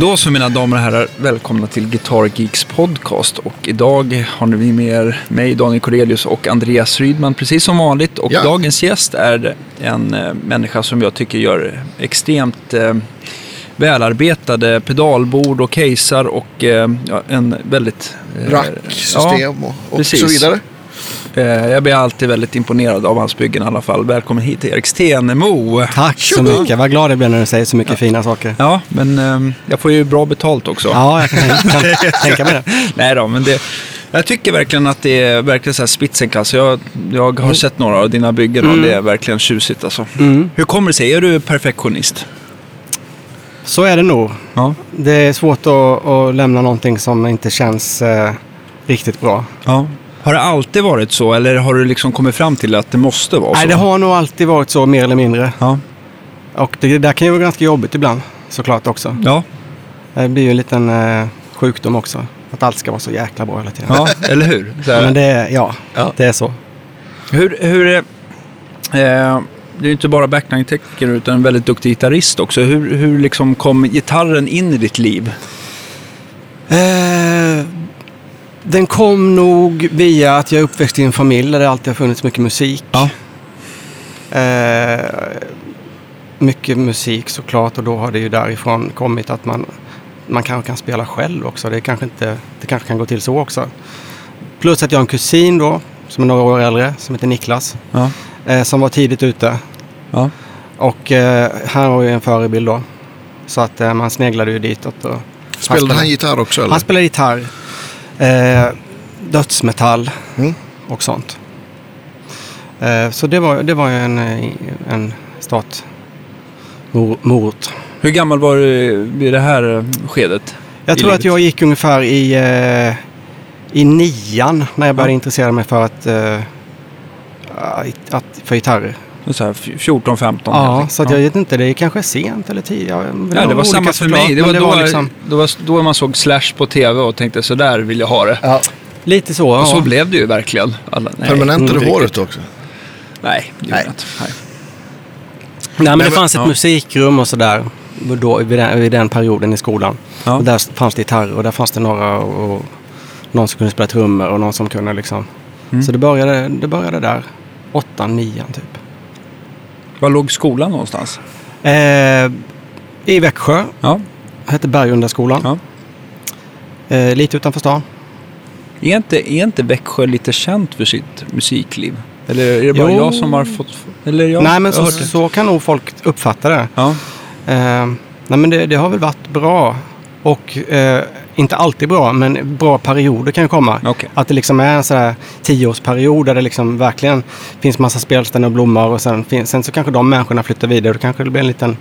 Då så mina damer och herrar, välkomna till Guitar Geeks podcast. Och idag har vi med er mig, Daniel Corelius och Andreas Rydman, precis som vanligt. Och Ja. dagens gäst är en eh, människa som jag tycker gör extremt eh, välarbetade pedalbord och caser och eh, ja, en väldigt... eh, Racksystem och, och precis. så vidare. Eh, jag blir alltid väldigt imponerad av hans byggen i alla fall. Välkommen hit Erik Stenemo. Tack så mycket. Vad glad jag blir när du säger så mycket fina saker. Ja, men eh, jag får ju bra betalt också. Ja, jag kan, tänka- kan tänka mig det. Nej då, men det, jag tycker verkligen att det är verkligen så här spitsenklass. Jag, jag har sett några av dina byggen och det är verkligen tjusigt alltså. Mm. Hur kommer det sig? Är du perfektionist? Så är det nog. Ja. Det är svårt att, att lämna någonting som inte känns eh, riktigt bra. ja. Har det alltid varit så eller har du liksom kommit fram till att det måste vara så? Nej, det har nog alltid varit så mer eller mindre. Ja. Och det där kan ju vara ganska jobbigt ibland såklart också. Ja. Det blir ju en liten eh, sjukdom också. Att allt ska vara så jäkla bra hela tiden. ja, eller hur? Men det, ja, Ja. det är så. Hur, hur är... Eh, du är inte bara backline-tekniker utan en väldigt duktig gitarrist också. Hur, hur liksom kom gitarren in i ditt liv? Eh, den kom nog via att jag är uppväxt i en familj där det alltid har funnits mycket musik. Ja. Eh, mycket musik såklart och då har det ju därifrån kommit att man, man kanske kan spela själv också. Det kanske, inte, det kanske kan gå till så också. Plus att jag har en kusin då som är några år äldre som heter Niklas. Ja. Eh, som var tidigt ute. Ja. Och eh, han var ju en förebild då. Så att eh, man sneglade ju ditåt. Och Spelade han gitarr också eller? han spelar gitarr, eh, dödsmetall Mm. och sånt. Eh, så det var, det var en, en start mor- morot. Hur gammal var du vid det här eh, skedet? Jag I tror att jag gick ungefär i, eh, i nian när jag började Ja. intressera mig för, att, eh, att, för gitarrer. Så här 14, 15? Ja, så att jag vet inte, det är kanske sent eller tidigt. Ja, Ja, det var samma för mig. Det var, det då, var liksom, det var då man såg Slash på tv och tänkte så där vill jag ha det. Ja. lite så. Och så Ja. blev det ju verkligen. Alla, nej, Permanentade håret också. Nej, det Nej. inte. Nej. Nej, men det fanns ett ja. musikrum och sådär då, vid, den, vid den perioden i skolan. Ja. Och där fanns det gitarrer och där fanns det några och någon som kunde spela trummor och någon som kunde liksom. Mm. Så det började, det började där. Åttan, nian typ. Var låg skolan någonstans? Eh, I Växjö. Ja. Hette Bergundaskolan. Ja. Eh, lite utanför stan. Är inte, är inte Växjö lite känt för sitt musikliv? Eller är det bara Jo. jag som har fått... Eller jag, Nej, men så, så kan nog folk uppfatta det. Ja. Eh, nej, men det, det har väl varit bra. Och eh, inte alltid bra, men bra perioder kan ju komma. Okej. Att det liksom är en sån här tioårsperiod där det liksom verkligen finns massa spelställen och blommor och sen, sen så kanske de människorna flyttar vidare. Då kanske det blir en liten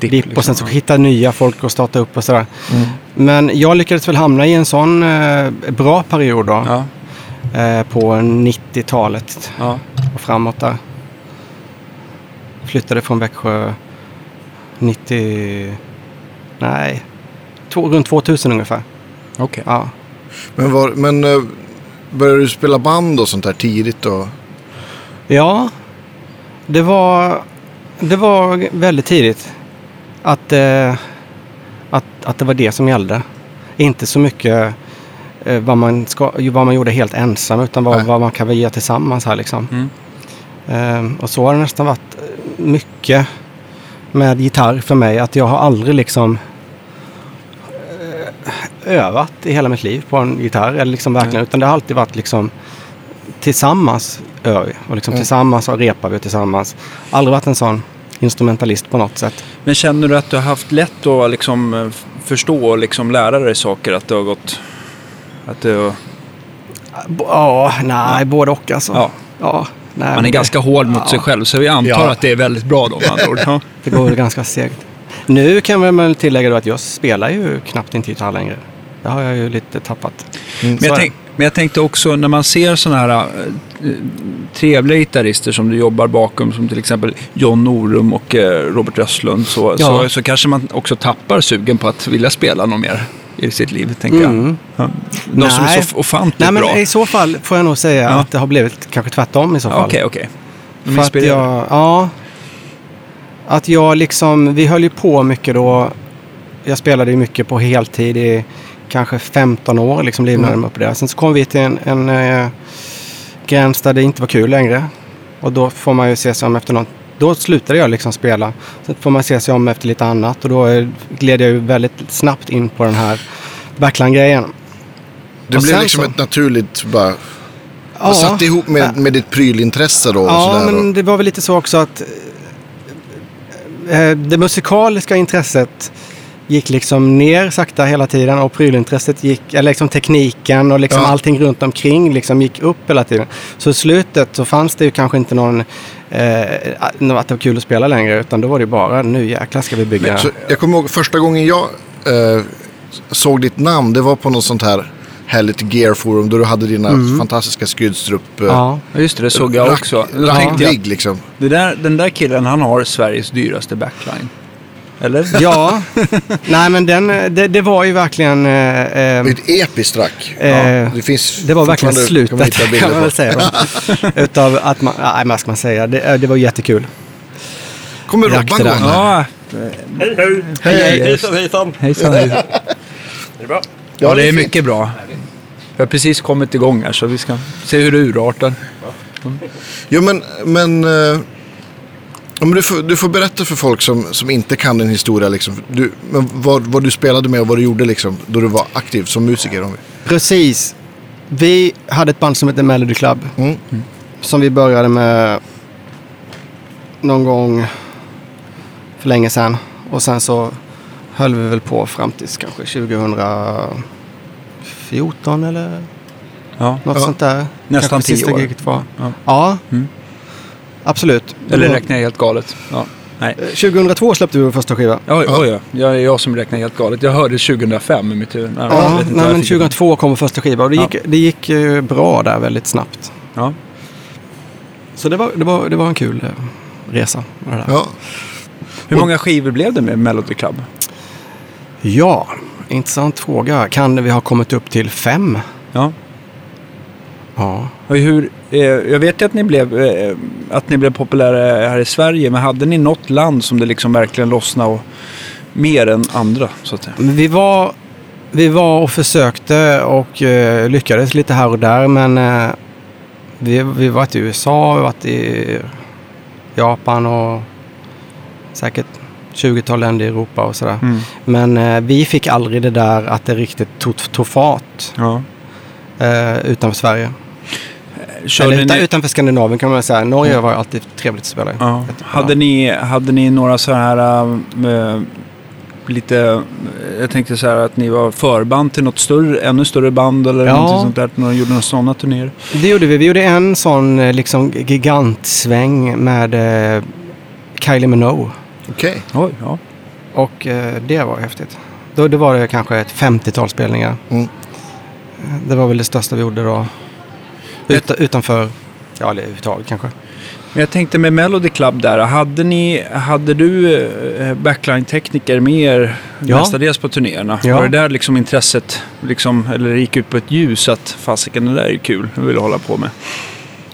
Dipp, dipp och sen liksom, så hittar nya folk och starta upp och sådär. Mm. Men jag lyckades väl hamna i en sån eh, bra period då. Ja. Eh, på 90-talet Ja. och framåt där. Flyttade från Växjö 90... Nej, runt 2000 ungefär. Okej. Ja. Men, var, men eh, började du spela band och sånt där tidigt då? Ja, det var, det var väldigt tidigt att, eh, att, att det var det som gällde. Inte så mycket eh, vad, man ska, vad man gjorde helt ensam utan vad, Nej. vad man kan göra tillsammans här liksom. Mm. Eh, och så har det nästan varit mycket med gitarr för mig. Att jag har aldrig liksom övat i hela mitt liv på en gitarr. Eller liksom verkligen, utan det har alltid varit liksom tillsammans övar vi. Och liksom Mm. tillsammans och repar vi tillsammans. Aldrig varit en sån instrumentalist på något sätt. Men känner du att du har haft lätt att liksom förstå och liksom lära dig saker? Att det har gått... Att det, B- Ja, nej, både och alltså. ja, Ja, nej, man är men ganska hård mot ja. sig själv så vi antar Ja. att det är väldigt bra då med andra ord. Ja. Det går ganska segt. Nu kan vi väl tillägga då att jag spelar ju knappt inte gitarr längre. Det har jag ju lite tappat. Men, Så är jag tänk, men jag tänkte också när man ser sådana här eh, trevliga gitarrister som du jobbar bakom som till exempel John Norum och eh, Robert Östlund så, Ja. så, så kanske man också tappar sugen på att vilja spela något mer i sitt liv, tänker jag. Mm. Ja. De som är Nej. så ofantligt Nej, men bra. i så fall får jag nog säga Ja. att det har blivit kanske tvärtom i så fall. Okej, okej. De För att jag, ja. Att jag liksom, vi höll ju på mycket då jag spelade ju mycket på heltid i kanske 15 år, liksom livnade Mm. mig på det. Sen så kom vi till en, en eh, gräns där det inte var kul längre. Och då får man ju se sig om efter något. Då slutade jag liksom spela. Sen får man se sig om efter lite annat och då gled jag ju väldigt snabbt in på den här backline-grejen. Det Och blev liksom så- ett naturligt bara... Ja. Och satt ihop med, med ditt prylintresse då och Ja, sådär. men och, det var väl lite så också att eh, det musikaliska intresset gick liksom ner sakta hela tiden och prylintresset gick, eller liksom tekniken och liksom Ja. allting runt omkring liksom gick upp hela tiden. Så i slutet så fanns det ju kanske inte någon, eh, att det var kul att spela längre utan då var det ju bara nu jäklar ska vi bygga. så jag kommer ihåg första gången jag eh, såg ditt namn. Det var på något sånt här härligt gear-forum då du hade dina fantastiska Skydstrup... Eh, Mm. ja. Ja, just det, det såg jag rack- också. Rack- jag, rigg, liksom. det där, den där killen, han har Sveriges dyraste backline. Eller? Ja, nej men den, det, det var ju verkligen... Eh, eh, ett episkt rack. Eh, ja, det, finns Det var verkligen kan slutet hitta kan man väl säga. Utav att man, nej vad ska man säga, det, eh, det var jättekul. Kommer Robban gående? Ja, Hej, hej! Hej, hej. Hejsan, hejsan! hejsan. hejsan. Är det bra? Ja, det är mycket bra. Vi har precis kommit igång här så vi ska se hur det urartar. Jo, men... men eh, ja, men du, får, du får berätta för folk som, som inte kan din historia. Liksom. Du, men vad, vad du spelade med och vad du gjorde liksom, då du var aktiv som musiker. Om vi. Precis. Vi hade ett band som hette Melody Club. Mm. Som vi började med någon gång för länge sedan. Och sen så höll vi väl på fram till kanske 2014 eller Ja. något Ja. sånt där. Nästan Kanske tio sista år. giget var. Ja. Ja, Mm. Absolut. Eller räknar jag helt galet? Ja. Nej. Eh, 2002 släppte vi vår första skiva. Oj, oj, oj. Jag är jag som räknar helt galet. Jag hörde 2005 i mitt huvud. Nej, Ja, nej, men fick. 2002 kom vår första skiva och det Ja. gick, det gick eh, bra där väldigt snabbt. Ja. Så det var, det var, det var en kul eh, resa. med Det där. Ja. Hur många skivor blev det med Melody Club? Ja, intressant fråga. Kan vi ha kommit upp till fem? Ja. Ja. Och hur, eh, jag vet ju att ni, blev, eh, att ni blev populära här i Sverige, men hade ni något land som det liksom verkligen lossnade och mer än andra? Så att säga? Vi var, vi var och försökte och eh, lyckades lite här och där men eh, vi, vi var i USA, vi varit i Japan och säkert 20-tal länder i Europa och sådär. Mm. Men eh, vi fick aldrig det där att det riktigt tog, tog fart Ja. eh, utanför Sverige. Körde Eller utan, ni, utanför Skandinavien kan man säga. Norge var alltid trevligt att spela i. ja. Hade, ni, hade ni några så här äh, lite, eh, jag tänkte så här att ni var förband till något större, ännu större band eller Ja. något sånt där, att ni gjorde några sådana turnéer? Det gjorde vi. Vi gjorde en sån eh, liksom gigantsväng med eh, Kylie Minogue. Okej. Oj, ja. Och eh, det var häftigt. Då, det var det kanske ett 50-tal spelningar. Mm. Det var väl det största vi gjorde då. Ut, utanför, ja eller överhuvudtaget kanske. Men jag tänkte med Melody Club där, hade, ni, hade du eh, backline-tekniker med er Ja. mestadels på turnéerna? Ja. Var det där liksom intresset, liksom, eller gick ut på ett ljus att fasiken det där är ju kul, det vill jag hålla på med?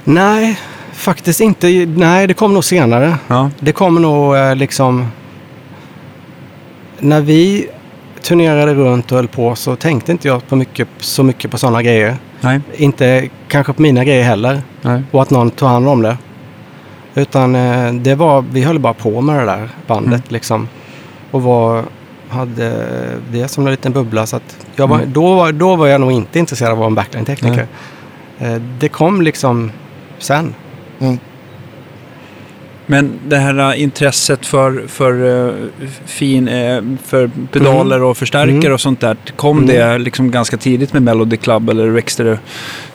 Nej, faktiskt inte. Nej, det kom nog senare. Ja, Det kom nog eh, liksom... När vi turnerade runt och höll på så tänkte inte jag på mycket, så mycket på sådana grejer. Nej, Inte kanske på mina grejer heller. nej. Och att någon tog hand om det. Utan eh, det var, vi höll bara på med det där bandet Mm. liksom. Och var, hade det som en liten bubbla. Så att jag var, Mm. då, var, då var jag nog inte intresserad av att vara en backline-tekniker. Eh, det kom liksom sen. Men det här eh, intresset för, för, eh, fin, eh, för pedaler och förstärkare Mm. och sånt där, kom Mm. det liksom ganska tidigt med Melody Club eller växte det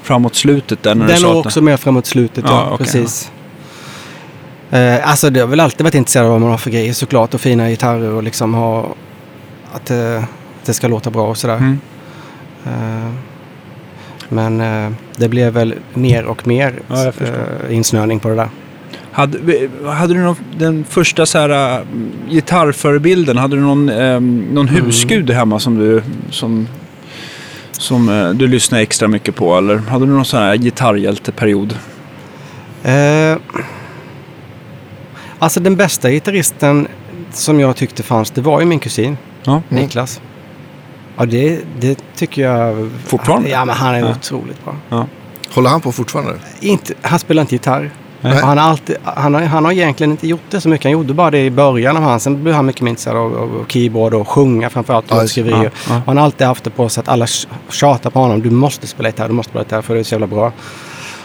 framåt slutet där när Den att- också med framåt slutet, ja. Ja, okej, precis. Eh, alltså det har väl alltid varit intresserad av vad man har för grejer såklart. Och fina gitarrer och liksom ha... Att eh, det ska låta bra och sådär. Mm. Eh, men eh, det blev väl mer och mer Ja, insnöning på det där. Hade, hade du någon, den första så här, äh, gitarrförebilden, hade du någon, ähm, någon Mm. husgud hemma som du, som, som äh, du lyssnade extra mycket på? Eller hade du någon sån här gitarrhjälteperiod? Eh, alltså den bästa gitarristen som jag tyckte fanns, det var ju min kusin. Ja. Niklas. Ja, det, det tycker jag... Fortfarande? Ja, men han är Ja. otroligt bra. Håller han på fortfarande? Inte, han spelar inte gitarr. Han, har alltid, han, har, han har egentligen inte gjort det så mycket. Han gjorde bara det i början av hans. Sen blev han mycket mer intresserad av, av, keyboard och sjunga framförallt. Och ja, ja. Han har alltid haft det på sig att alla tj- tjatar på honom. Du måste spela gitarr, du måste spela gitarr för det är så jävla bra.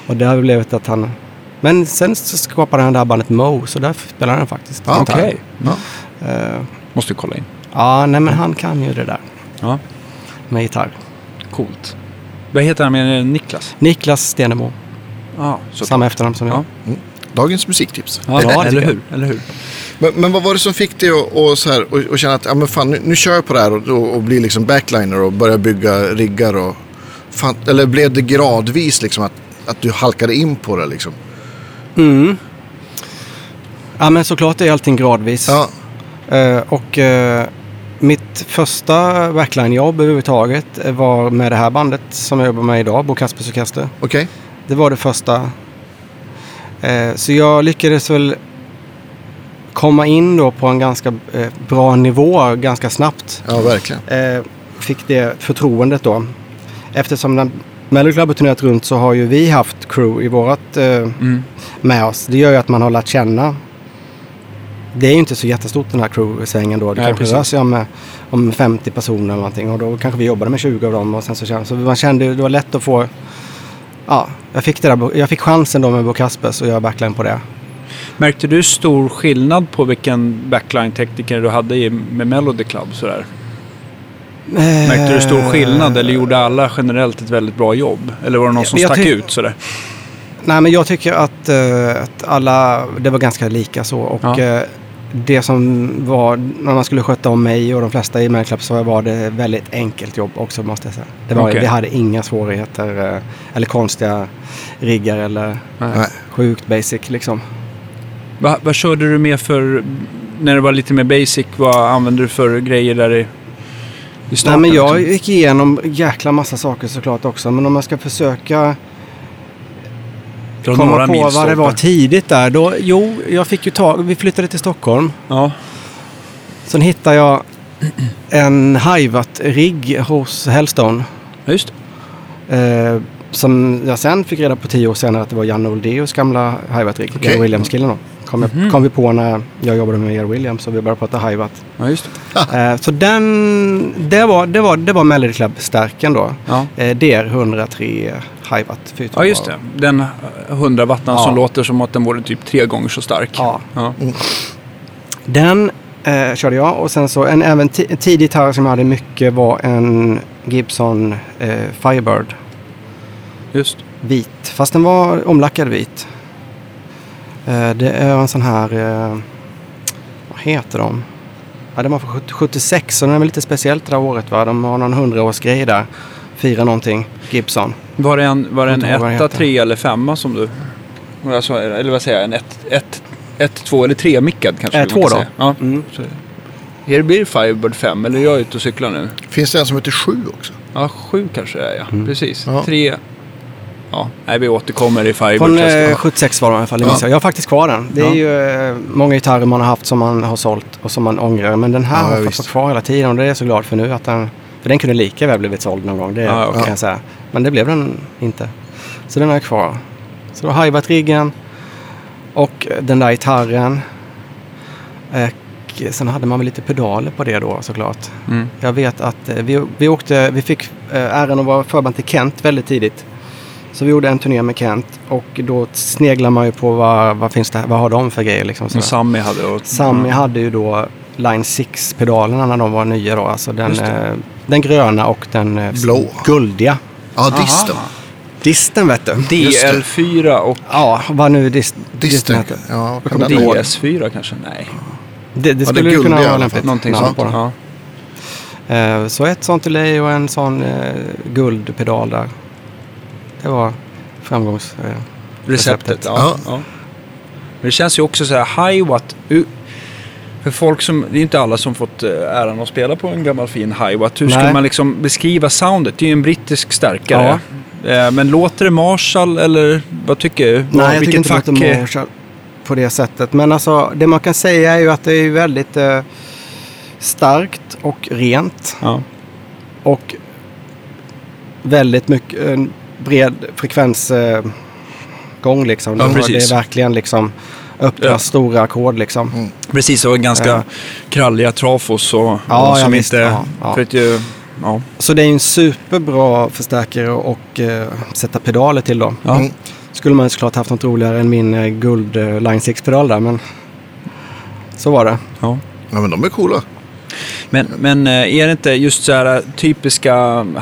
Och det har blivit att han... Men sen så skapade han det här bandet Mo, så där spelar han faktiskt. Ja, gitarr. Okej. Ja. Eh, Måste kolla in. ja, nej men han kan ju det där Ja. med gitarr. Coolt. Vad heter han med Niklas? Niklas Stenemo. Ja, så Samma efternamn som jag. Ja. Dagens musiktips. Ja, Ja, eller hur? Eller hur? Men, men vad var det som fick dig att och så här, och, och känna att ja, men fan, nu, nu kör jag på det här och, och, och blir liksom backliner och börjar bygga riggar och... Fan, eller blev det gradvis liksom att, att du halkade in på det liksom? Mm. Ja men såklart är allting gradvis. Ja, Eh, och eh, mitt första backline-jobb överhuvudtaget var med det här bandet som jag jobbar med idag, Bo Kaspers Orkester. okej. Det var det första. Eh, så jag lyckades väl komma in då på en ganska eh, bra nivå ganska snabbt. Ja, verkligen. Eh, fick det förtroendet då. Eftersom den Melody Club har turnerat runt så har ju vi haft crew i vårat eh, Mm. med oss. Det gör ju att man har lärt känna. Det är ju inte så jättestort den här crew-svängen då. Det Nej, kanske rör sig om, eh, om 50 personer eller någonting. Och då kanske vi jobbade med 20 av dem. Och sen så, kände, så man kände det var lätt att få... Ja, jag fick, det där, jag fick chansen då med Bo Kaspers och göra backline på det. Märkte du stor skillnad på vilken backline-tekniker du hade i, med Melody Club? Sådär? Märkte du stor skillnad eller gjorde alla generellt ett väldigt bra jobb? Eller var det någon som Jag stack ut sådär? Nej, men jag tycker att, eh, att alla, det var ganska lika så. Och Ja. Det som var, när man skulle sköta om mig och de flesta i Melclub så var det väldigt enkelt jobb också måste jag säga. Det var, Okej. Vi hade inga svårigheter eh, eller konstiga riggar eller Nej. sjukt basic liksom. Va, vad körde du med för, när det var lite mer basic, vad använde du för grejer där i, i Nej, starten? men jag liksom? gick igenom jäkla massa saker såklart också. Men om jag ska försöka Dra komma några på vad det milstolpar. var tidigt där. Då, jo, jag fick ju tag, vi flyttade till Stockholm. Ja, Sen hittade jag en Hivat-rigg hos Hellstone. just. Eh, som jag sen fick reda på tio år senare att det var Janne Oldeus gamla Hivat-rigg. Okej. Jerry Williams-killen då. Kom, jag, Mhm. kom vi på när jag jobbade med Jerry Williams och vi började prata Hivat. Ja, just. Eh, så den, det var, det var, det var Melody Club-stärken då. Ja. Eh, DR 103 Hivat 4 ja, just det. Den 100 wattan Ja. som låter som att den vore typ tre gånger så stark. Ja. Ja. Den eh, körde jag och sen så en även ti- en tidig gitarr som jag hade mycket var en Gibson eh, Firebird. Just. Vit, fast den var omlackad vit. Eh, det är en sån här, eh, vad heter de? Ja, den var från 70 76 så den är väl lite speciellt det där året va. De har någon hundraårsgrej där. Firar någonting, Gibson. Var det en, var det en etta, heter. tre eller femma som du... Alltså, eller vad säger jag? En ett, ett, ett två eller tre mickad kanske? Man två kan då. säga. Ja. Mm. Så, här blir det Firebird 5 eller är jag ute och cyklar nu? Finns det en som heter sju också? Ja, sju kanske det är ja. Mm. Precis. Ja. Tre. Ja, nej vi återkommer i Firebird. Från test. eh, 76 var det i alla fall. det Ja. Jag har faktiskt kvar den. Det är Ja. ju eh, många gitarrer man har haft som man har sålt och som man ångrar. Men den här Ja, har jag fått kvar hela tiden och det är jag så glad för nu. Att den, för den kunde lika väl blivit såld någon gång. Det Ja, kan okej. jag säga. Men det blev den inte. Så den har jag kvar. Så då har jag riggen och den där gitarren. Och sen hade man väl lite pedaler på det då såklart. Mm. Jag vet att eh, vi, vi åkte, vi fick eh, äran att vara förband till Kent väldigt tidigt. Så vi gjorde en turné med Kent och då sneglar man ju på vad, vad, finns det, vad har de för grejer. Liksom, Som sådär. Sammy hade. Och, Sammy ja. hade ju då Line 6-pedalerna när de var nya då. Alltså den, det. eh, den gröna och den eh, Blå. guldiga. Ja, disten. Disten vet du. Just det. DL4 och Ja, vad nu dist, disten Disten. heter. Ja, kan kommer den inte ihåg. vara? DS4 kanske? Nej. Det, det det skulle ju guldiga kunna vara lämpligt. Någonting sånt. på. Ja. Eh, Så ett sånt delay och en sån eh, guldpedal där. Det var framgångs... Eh, Receptet. Ja. Ja. Ja. Men det känns ju också så här high watt. För folk som, det är inte alla som fått eh, äran att spela på en gammal fin high watt. Hur skulle man liksom beskriva soundet? Det är ju en brittisk stärkare. Eh, Men låter det Marshall eller vad tycker du? Nej, jag tycker Vilket inte fack? det låter Marshall på det sättet. Men alltså, det man kan säga är ju att det är väldigt... Eh, starkt och rent. Ja. Och väldigt mycket en bred frekvensgång eh, liksom. Ja. Det är verkligen liksom öppna Ja. stora ackord liksom. Mm. Precis, och ganska Ja. kralliga trafos och, Ja, och som visst. inte... Ja, ja. För att ju, ja. Så det är en superbra förstärkare och eh, sätta pedaler till då. Ja. Mm. Skulle man såklart haft något roligare än min eh, guld eh, Line 6-pedal där men så var det. Ja. Ja, men de är coola. Men, men är det inte just så här typiska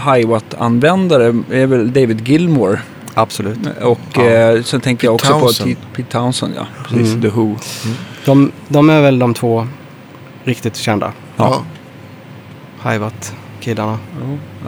Hiwatt-användare är väl David Gilmore Absolut. och Ja. eh, sen tänker jag också Townsend. på Pete, Townsend, ja. Precis, Mm. The Who. De, de är väl de två riktigt kända. Ja. Hiwatt-killarna.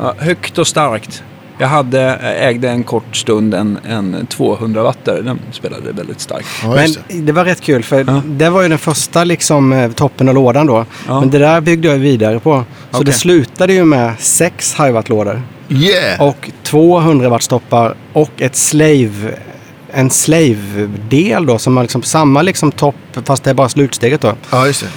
Ja, högt och starkt. Jag hade, eh, ägde en kort stund en, en 200 wattare. Den spelade väldigt starkt. Ja, Men det. det var rätt kul för Ja. det var ju den första liksom eh, toppen av lådan då. Ja. Men det där byggde jag vidare på. Så Okej. det slutade ju med sex Hiwatt-lådor. Yeah! Och 200 wattstoppar och ett slave, en slave-del då som har liksom samma liksom topp fast det är bara slutsteget då. Ja, just det.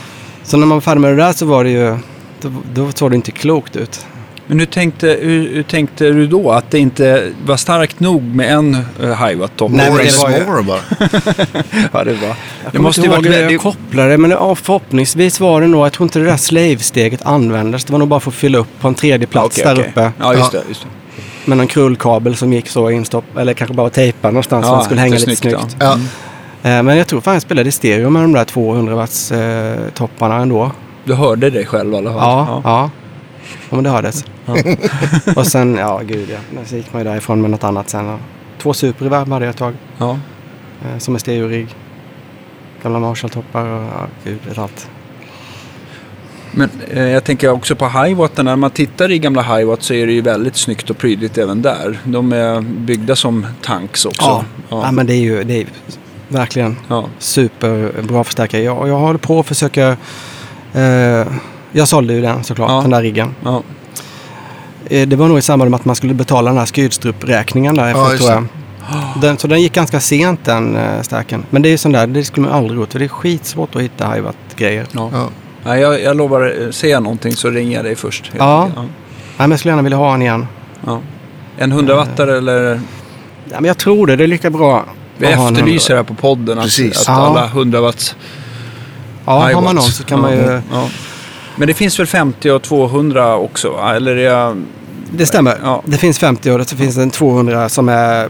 Så när man var färdig med det där så var det ju, då, då såg det inte klokt ut. Men hur tänkte, hur, hur tänkte du då? Att det inte var starkt nog med en uh, Hiwatt-topp? Nej, men More det is var ju- more bara. Ja, det var. Jag Det måste inte ju ihåg varit hur jag kopplade men ja, förhoppningsvis var det nog, jag tror inte det där slave-steget användes. Det var nog bara för att fylla upp på en tredje plats Okej, där okej. uppe. Ja, just Ja. det. Just det. Med någon krullkabel som gick så instopp, eller kanske bara tejpa någonstans så den skulle hänga lite snyggt. Ja. Eh, Men jag tror fan jag spelade i stereo med de där 200 watts eh, topparna ändå. Du hörde dig själv i alla fall? Ja, ja. Ja. men det hördes. och sen, ja gud ja. Så gick man ju därifrån med något annat sen. ja. Två superreverb hade jag ett tag. ja. Eh, som är stereorigg. Gamla Marshall-toppar och ja, gud vet allt. Men eh, jag tänker också på Hiwatten. När man tittar i gamla Hiwatt så är det ju väldigt snyggt och prydligt även där. De är byggda som tanks också. Ja, ja. ja. men det är ju det är verkligen ja. superbra förstärkare. Jag, jag håller på att försöka... Eh, jag sålde ju den såklart, Ja. den där riggen. ja. Eh, det var nog i samband med att man skulle betala den här Skydstrup-räkningen där Ja, tror jag. Den, så den gick ganska sent den eh, stärken. Men det är ju sån där, det skulle man aldrig gjort. För det är skitsvårt att hitta Hiwatt-grejer. ja. Ja. Nej, jag, jag lovar, eh, ser jag någonting så ringer jag dig först. Ja. enkelt. Nej, men jag skulle gärna vilja ha en igen. ja. En 100 wattare eller? Ja, men jag tror det. Det är lika bra Vi efterlyser här på podden att, Precis. att Ja. alla 100 watts Ja, har man någon så kan man ju... Ja. Men det finns väl 50 och 200 också? Eller är jag... Det stämmer. Ja. Det finns 50 och så finns det en 200 som är...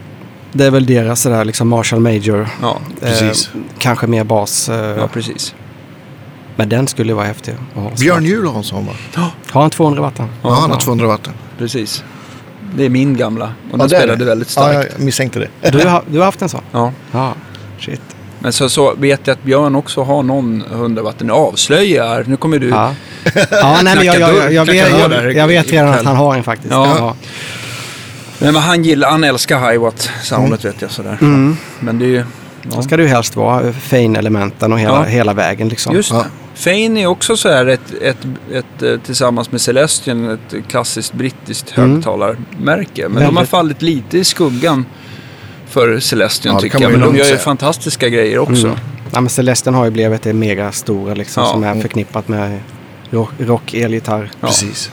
Det är väl deras sådär liksom Marshall Major. Ja, Precis. Eh, kanske mer bas. Eh, ja precis. Men den skulle ju vara häftig. Björn Juhl har en sån va? Har en 200 watt den? Ja, han har 200 watt. Precis. Det är min gamla. Och den Ja, det spelade det. väldigt Ja, starkt. jag misstänkte det. Du, har, du har haft en sån? Ja. Ja. Shit. Men så, så vet jag att Björn också har någon 100 watt. Nu avslöjar. Nu kommer du... Ja. Ja, nej men jag, jag, jag, jag, vet, jag, jag vet redan att han har en faktiskt. Ja. Ja. Nej, men han gillar, han älskar Hiwatt soundet vet jag sådär. Mm. Men det är ju... Då ska ju helst vara Fein-elementen och hela, Ja. hela vägen liksom. Just Ja. det. Fane är också så här ett, ett, ett, eh, tillsammans med Celestion ett klassiskt brittiskt Mm. högtalarmärke. Men de har Väldigt. fallit lite i skuggan för Celestion Ja, tycker jag. Men de gör ju fantastiska grejer också. Mm. Ja, men Celestin har ju blivit det mega stora liksom Ja. som är Mm. förknippat med rock, rock elgitarr. Ja. Precis.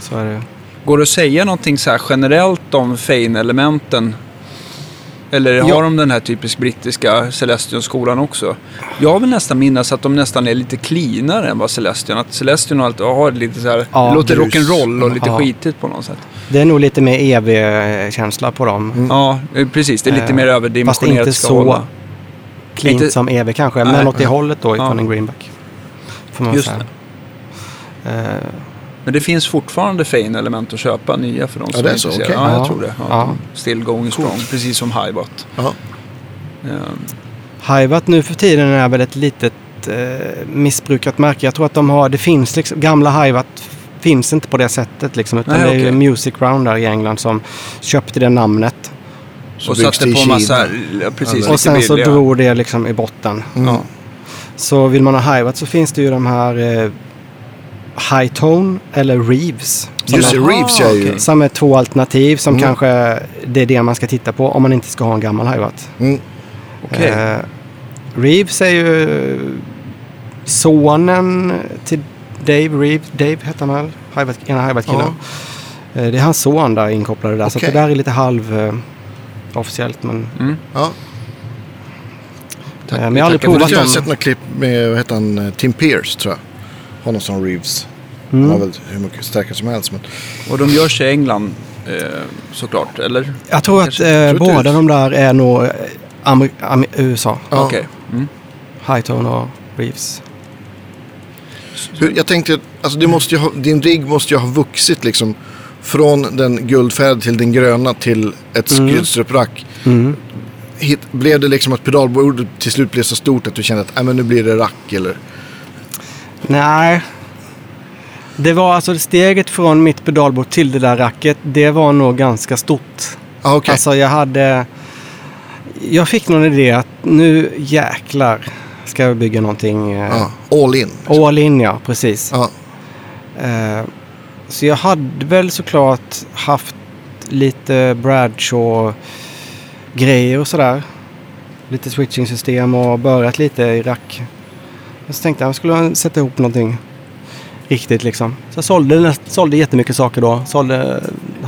Så är det. Går det att säga någonting så här generellt om Fane-elementen? Eller Ja. har de den här typiskt brittiska Celestion-skolan också? Jag vill nästan minnas att de nästan är lite cleanare än vad Celestion. Att Celestion allt har lite så här, Ja, det låter rock'n'roll och lite Ja. skitigt på något sätt. Det är nog lite mer EV-känsla på dem. Ja, eh, precis. Det är lite Eh, mer fast överdimensionerat. inte ska så hålla. Cleant Inte- som EV kanske, Nej. men åt det hållet då Ja. ifrån en greenback. Får man Just säga. Eh, Men det finns fortfarande Fane-element att köpa nya för de som det är är så, intresserade. okej. Ja, jag Ja. tror det. Ja. Ja. Still going strong, precis som Hiwatt. Ja. Eh, Hiwatt nu för tiden är väl ett litet eh, missbrukat märke. Jag tror att de har, det finns liksom, gamla Hiwatt finns inte på det sättet liksom. Utan Nej, det är ju okej. Music Round där i England som köpte det namnet. Så och satte på massa, Kina. ja, precis, Och sen så billiga. drog det liksom i botten. Mm. Ja. Så vill man ha Hiwatt så finns det ju de här eh, High Tone eller Reeves. Just det, är, Reeves är ju... okej. som är två alternativ som Mm. kanske det är det man ska titta på om man inte ska ha en gammal Hiwatt. Mm. Okej. Eh, Reeves är ju sonen till Dave Reeve, Dave heter han väl? Ena hi-hat-killen. Eh, Det är hans son där inkopplade där. Så att Okej. det där är lite halv eh, officiellt. Men, Mm. Ja. Tack- eh, men vi jag har aldrig provat Jag har sett några klipp med, vad heter han, Tim Pierce tror jag. Honom som Reeves. Mm. Han har väl hur mycket starkare som helst. Men... Och de görs i England eh, såklart, eller? Jag tror att eh, båda de där är nog eh, Amer- Amer- USA. Ja. Okej. Mm. Hightone och Reeves. Jag tänkte, alltså det måste ju ha, din rigg måste ju ha vuxit liksom. Från den guldfärgade till den gröna till ett Mm. skyddsrupprack. Mm. Hit, blev det liksom att pedalbordet till slut blev så stort att du kände att äh, men nu blir det rack eller? Nej. Det var alltså steget från mitt pedalbord till det där racket. Det var nog ganska stort. Ah, okej. Alltså jag hade... Jag fick någon idé att nu jäklar ska jag bygga någonting. Ja, all in. All in ja, precis. Ja, Eh, så jag hade väl såklart haft lite Bradshaw-grejer och sådär. Lite switching-system och börjat lite i rack. Så tänkte jag, skulle sätta ihop någonting riktigt liksom. Så jag sålde, sålde jättemycket saker då. Sålde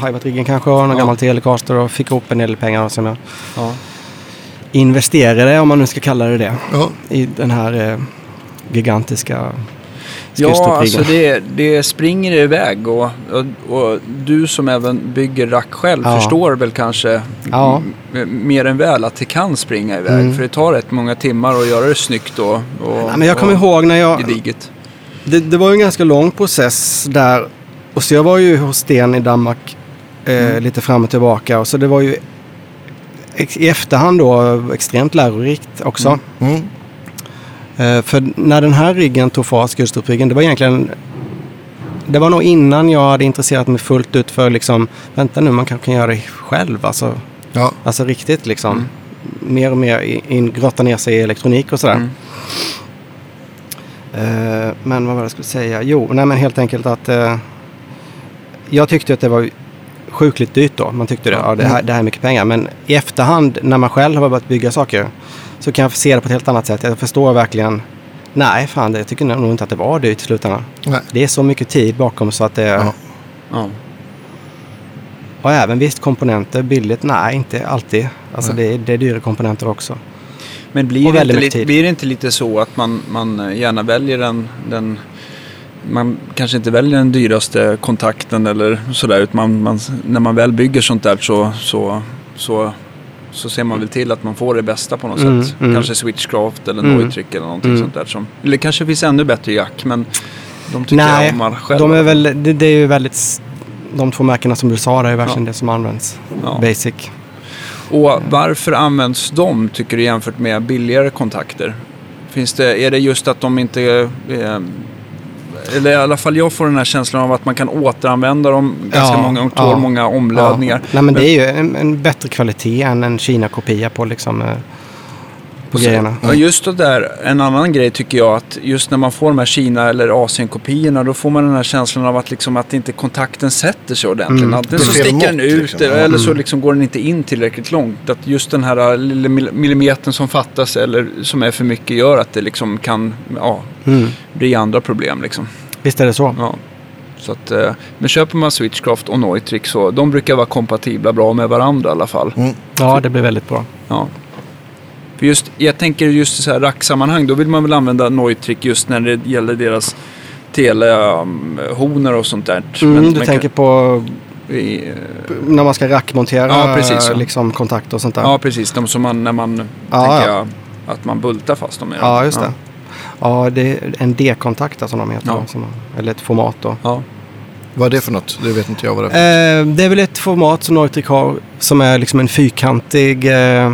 Hivat-riggen kanske och någon Ja. gammal Telecaster och fick ihop en del pengar som jag Ja. investerade, om man nu ska kalla det det, ja. i den här eh, gigantiska Ja, alltså det, det springer iväg och, och, och du som även bygger rack själv Ja. förstår väl kanske Ja. mer än väl att det kan springa iväg. Mm. För det tar rätt många timmar att göra det snyggt och, och, Ja, men jag kommer ihåg när jag... gediget. Det, det var ju en ganska lång process där. Och så jag var ju hos Sten i Danmark eh, lite fram och tillbaka. Och så det var ju i efterhand då extremt lärorikt också. Mm. Eh, för när den här riggen tog fart, Skullstrupriggen, det var egentligen... Det var nog innan jag hade intresserat mig fullt ut för liksom, vänta nu, man kanske kan göra det själv. Alltså, ja. alltså riktigt liksom. Mm. Mer och mer in, in, grotta ner sig i elektronik och sådär. Mm. Eh, men vad var det jag skulle säga? Jo, nej men helt enkelt att eh, jag tyckte att det var sjukligt dyrt då. Man tyckte det, ja, det, här, det här är mycket pengar. Men i efterhand när man själv har börjat bygga saker så kan jag se det på ett helt annat sätt. Jag förstår verkligen. Nej, fan, det- jag tycker nog inte att det var dyrt i slutändan. Nej. Det är så mycket tid bakom så att det... Ja. Ja. Och även visst, komponenter billigt? Nej, inte alltid. Alltså det, är- det är dyra komponenter också. Men blir det, inte, lite, blir det inte lite så att man, man gärna väljer den, den man kanske inte väljer den dyraste kontakten eller sådär. Utan man, man, när man väl bygger sånt där så, så, så, så ser man väl till att man får det bästa på något Mm, sätt. mm. Kanske Switchcraft eller Mm. Eller någonting Mm. sånt där. Som, eller kanske finns ännu bättre jack men de tycker Nej, jag om man själv. de är väl, det, det är ju väldigt... De två märkena som du sa, det är verkligen det som används. Ja. Basic. Och varför används de tycker du jämfört med billigare kontakter? Finns det, är det just att de inte... Eh, eller i alla fall jag får den här känslan av att man kan återanvända dem ganska Ja, många gånger, tål ja. många omlödningar. Ja. Nej men det är ju en, en bättre kvalitet än en Kina-kopia på liksom... På Så- grejerna. Ja, just det där. En annan grej tycker jag att just när man får de här Kina eller Asien-kopiorna då får man den här känslan av att, liksom, att inte kontakten sätter sig ordentligt. Mm. Antingen så sticker den ut liksom. eller, så Mm. liksom går den inte in tillräckligt långt. Att just den här lilla mil- millimetern som fattas eller som är för mycket gör att det liksom kan ja, Mm. bli andra problem. Liksom. Visst är det så. Ja. Så att, eh, men köper man Switchcraft och Neutrik så de brukar vara kompatibla bra med varandra i alla fall. Mm. Ja, det blir väldigt bra. Ja. För just, jag tänker just i så här racksammanhang, då vill man väl använda Neutrik just när det gäller deras telehonor och sånt där. Mm, Men du tänker på kan, i, eh, när man ska rackmontera Ja, precis, ja. liksom, kontakter och sånt där. Ja, precis. De som man, när man, Ja, tänker ja. jag, att man bultar fast dem. Ja, just det. Ja, det är en D-kontakt som de heter. Som, eller ett format då. Ja. Vad är det för något? Det vet inte jag vad det är. Eh, det är väl ett format som Neutrik har som är liksom en fyrkantig... Eh,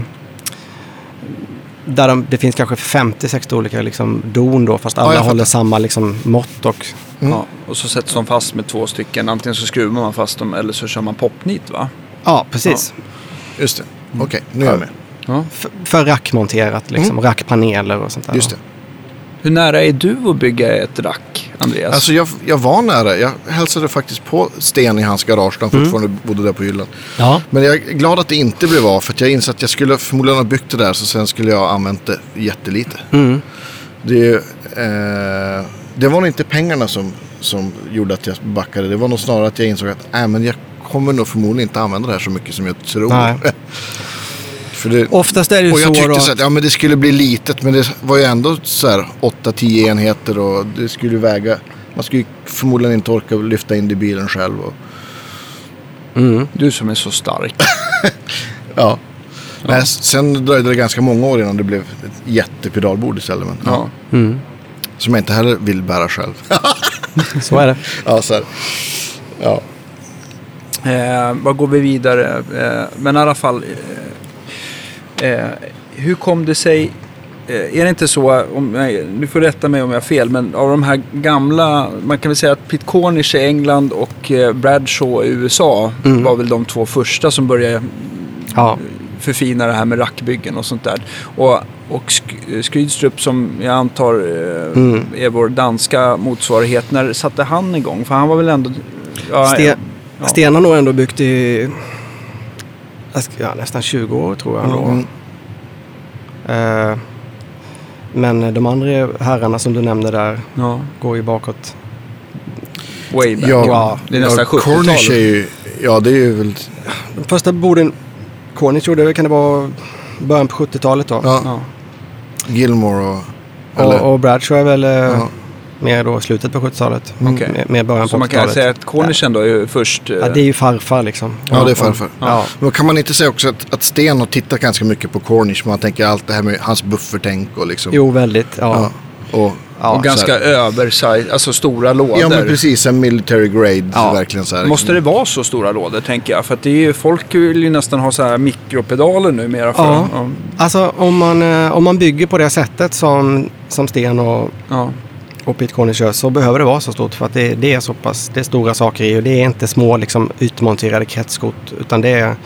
där de, det finns kanske 50-60 olika liksom, don då, fast alla fattar. håller samma liksom, mått. Och, Mm. Ja. Och så sätts de fast med två stycken. Antingen så skruvar man fast dem eller så kör man popnit va? ja, precis. Just det. Okej, nu är jag med. Ja. För, för rackmonterat, liksom, rackpaneler och sånt där. Just det. Hur nära är du att bygga ett rack, Andreas? Alltså jag, jag var nära. Jag hälsade faktiskt på Sten i hans garage. när Han fortfarande bodde där på hyllan. Ja. Men jag är glad att det inte blev av. För att jag insåg att jag skulle förmodligen ha byggt det där. Så sen skulle jag ha använt det jättelite. Mm. Det eh, det var nog inte pengarna som, som gjorde att jag backade. Det var nog snarare att jag insåg att äh, men jag kommer nog förmodligen inte använda det här så mycket som jag tror. Nej. För det, Oftast är det ju och jag så tyckte då så att ja, men det skulle bli litet men det var ju ändå så här 8-10 enheter och det skulle ju väga. Man skulle ju förmodligen inte orka lyfta in det i bilen själv. Och, Mm. Du som är så stark. ja. Nej, sen dröjde det ganska många år innan det blev ett jättepedalbord istället. Men, ja. Ja. Mm. Som jag inte heller vill bära själv. Så är det. ja, så här. Ja. Eh, vad går vi vidare? Eh, men i alla fall. Eh, eh, hur kom det sig? Eh, är det inte så, om, nej, du får rätta mig om jag har fel, men av de här gamla, man kan väl säga att Pete Cornish i England och eh, Bradshaw i USA Mm. var väl de två första som började Ja. förfina det här med rackbyggen och sånt där. Och, och Sk- Skrydstrup som jag antar eh, Mm. är vår danska motsvarighet. När satte han igång? För han var väl ändå... Ja, Sten, ja. Sten har nog ändå byggt i ja, nästan 20 år tror jag. Mm. Eh, men de andra herrarna som du nämnde där ja. går ju bakåt. Way back. Ja, det är nästan ja, Cornish är 70-talet. ju, ja det är ju väl, De första borden Cornish gjorde, kan det vara början på 70-talet då? ja, Ja. Gilmore och, eller, Och, och Bradshaw är väl eh, ja. Mer då slutet på 70-talet. Okej. Mer, mer början Så på man kan 80-talet. säga att Cornish ändå är ju först... eh, Ja, det är ju farfar liksom. ja det är farfar. Ja. Men kan man inte säga också att, att Sten har tittat ganska mycket på Cornish, man tänker allt det här med hans buffertänk och liksom. Jo, väldigt. Ja. Ja, och, Ja, och ganska så översize, alltså stora lådor. ja men precis, en military grade. Ja. Verkligen så här. Måste det vara så stora lådor tänker jag? För att det är ju, folk vill ju nästan ha så här mikropedaler numera. För, Ja. ja. Alltså om man, eh, om man bygger på det sättet som, som Sten och, ja. Och Pete gör så behöver det vara så stort. För att det, det är så pass det är stora saker i och det är inte små liksom, utmonterade kretskort. Utan det är,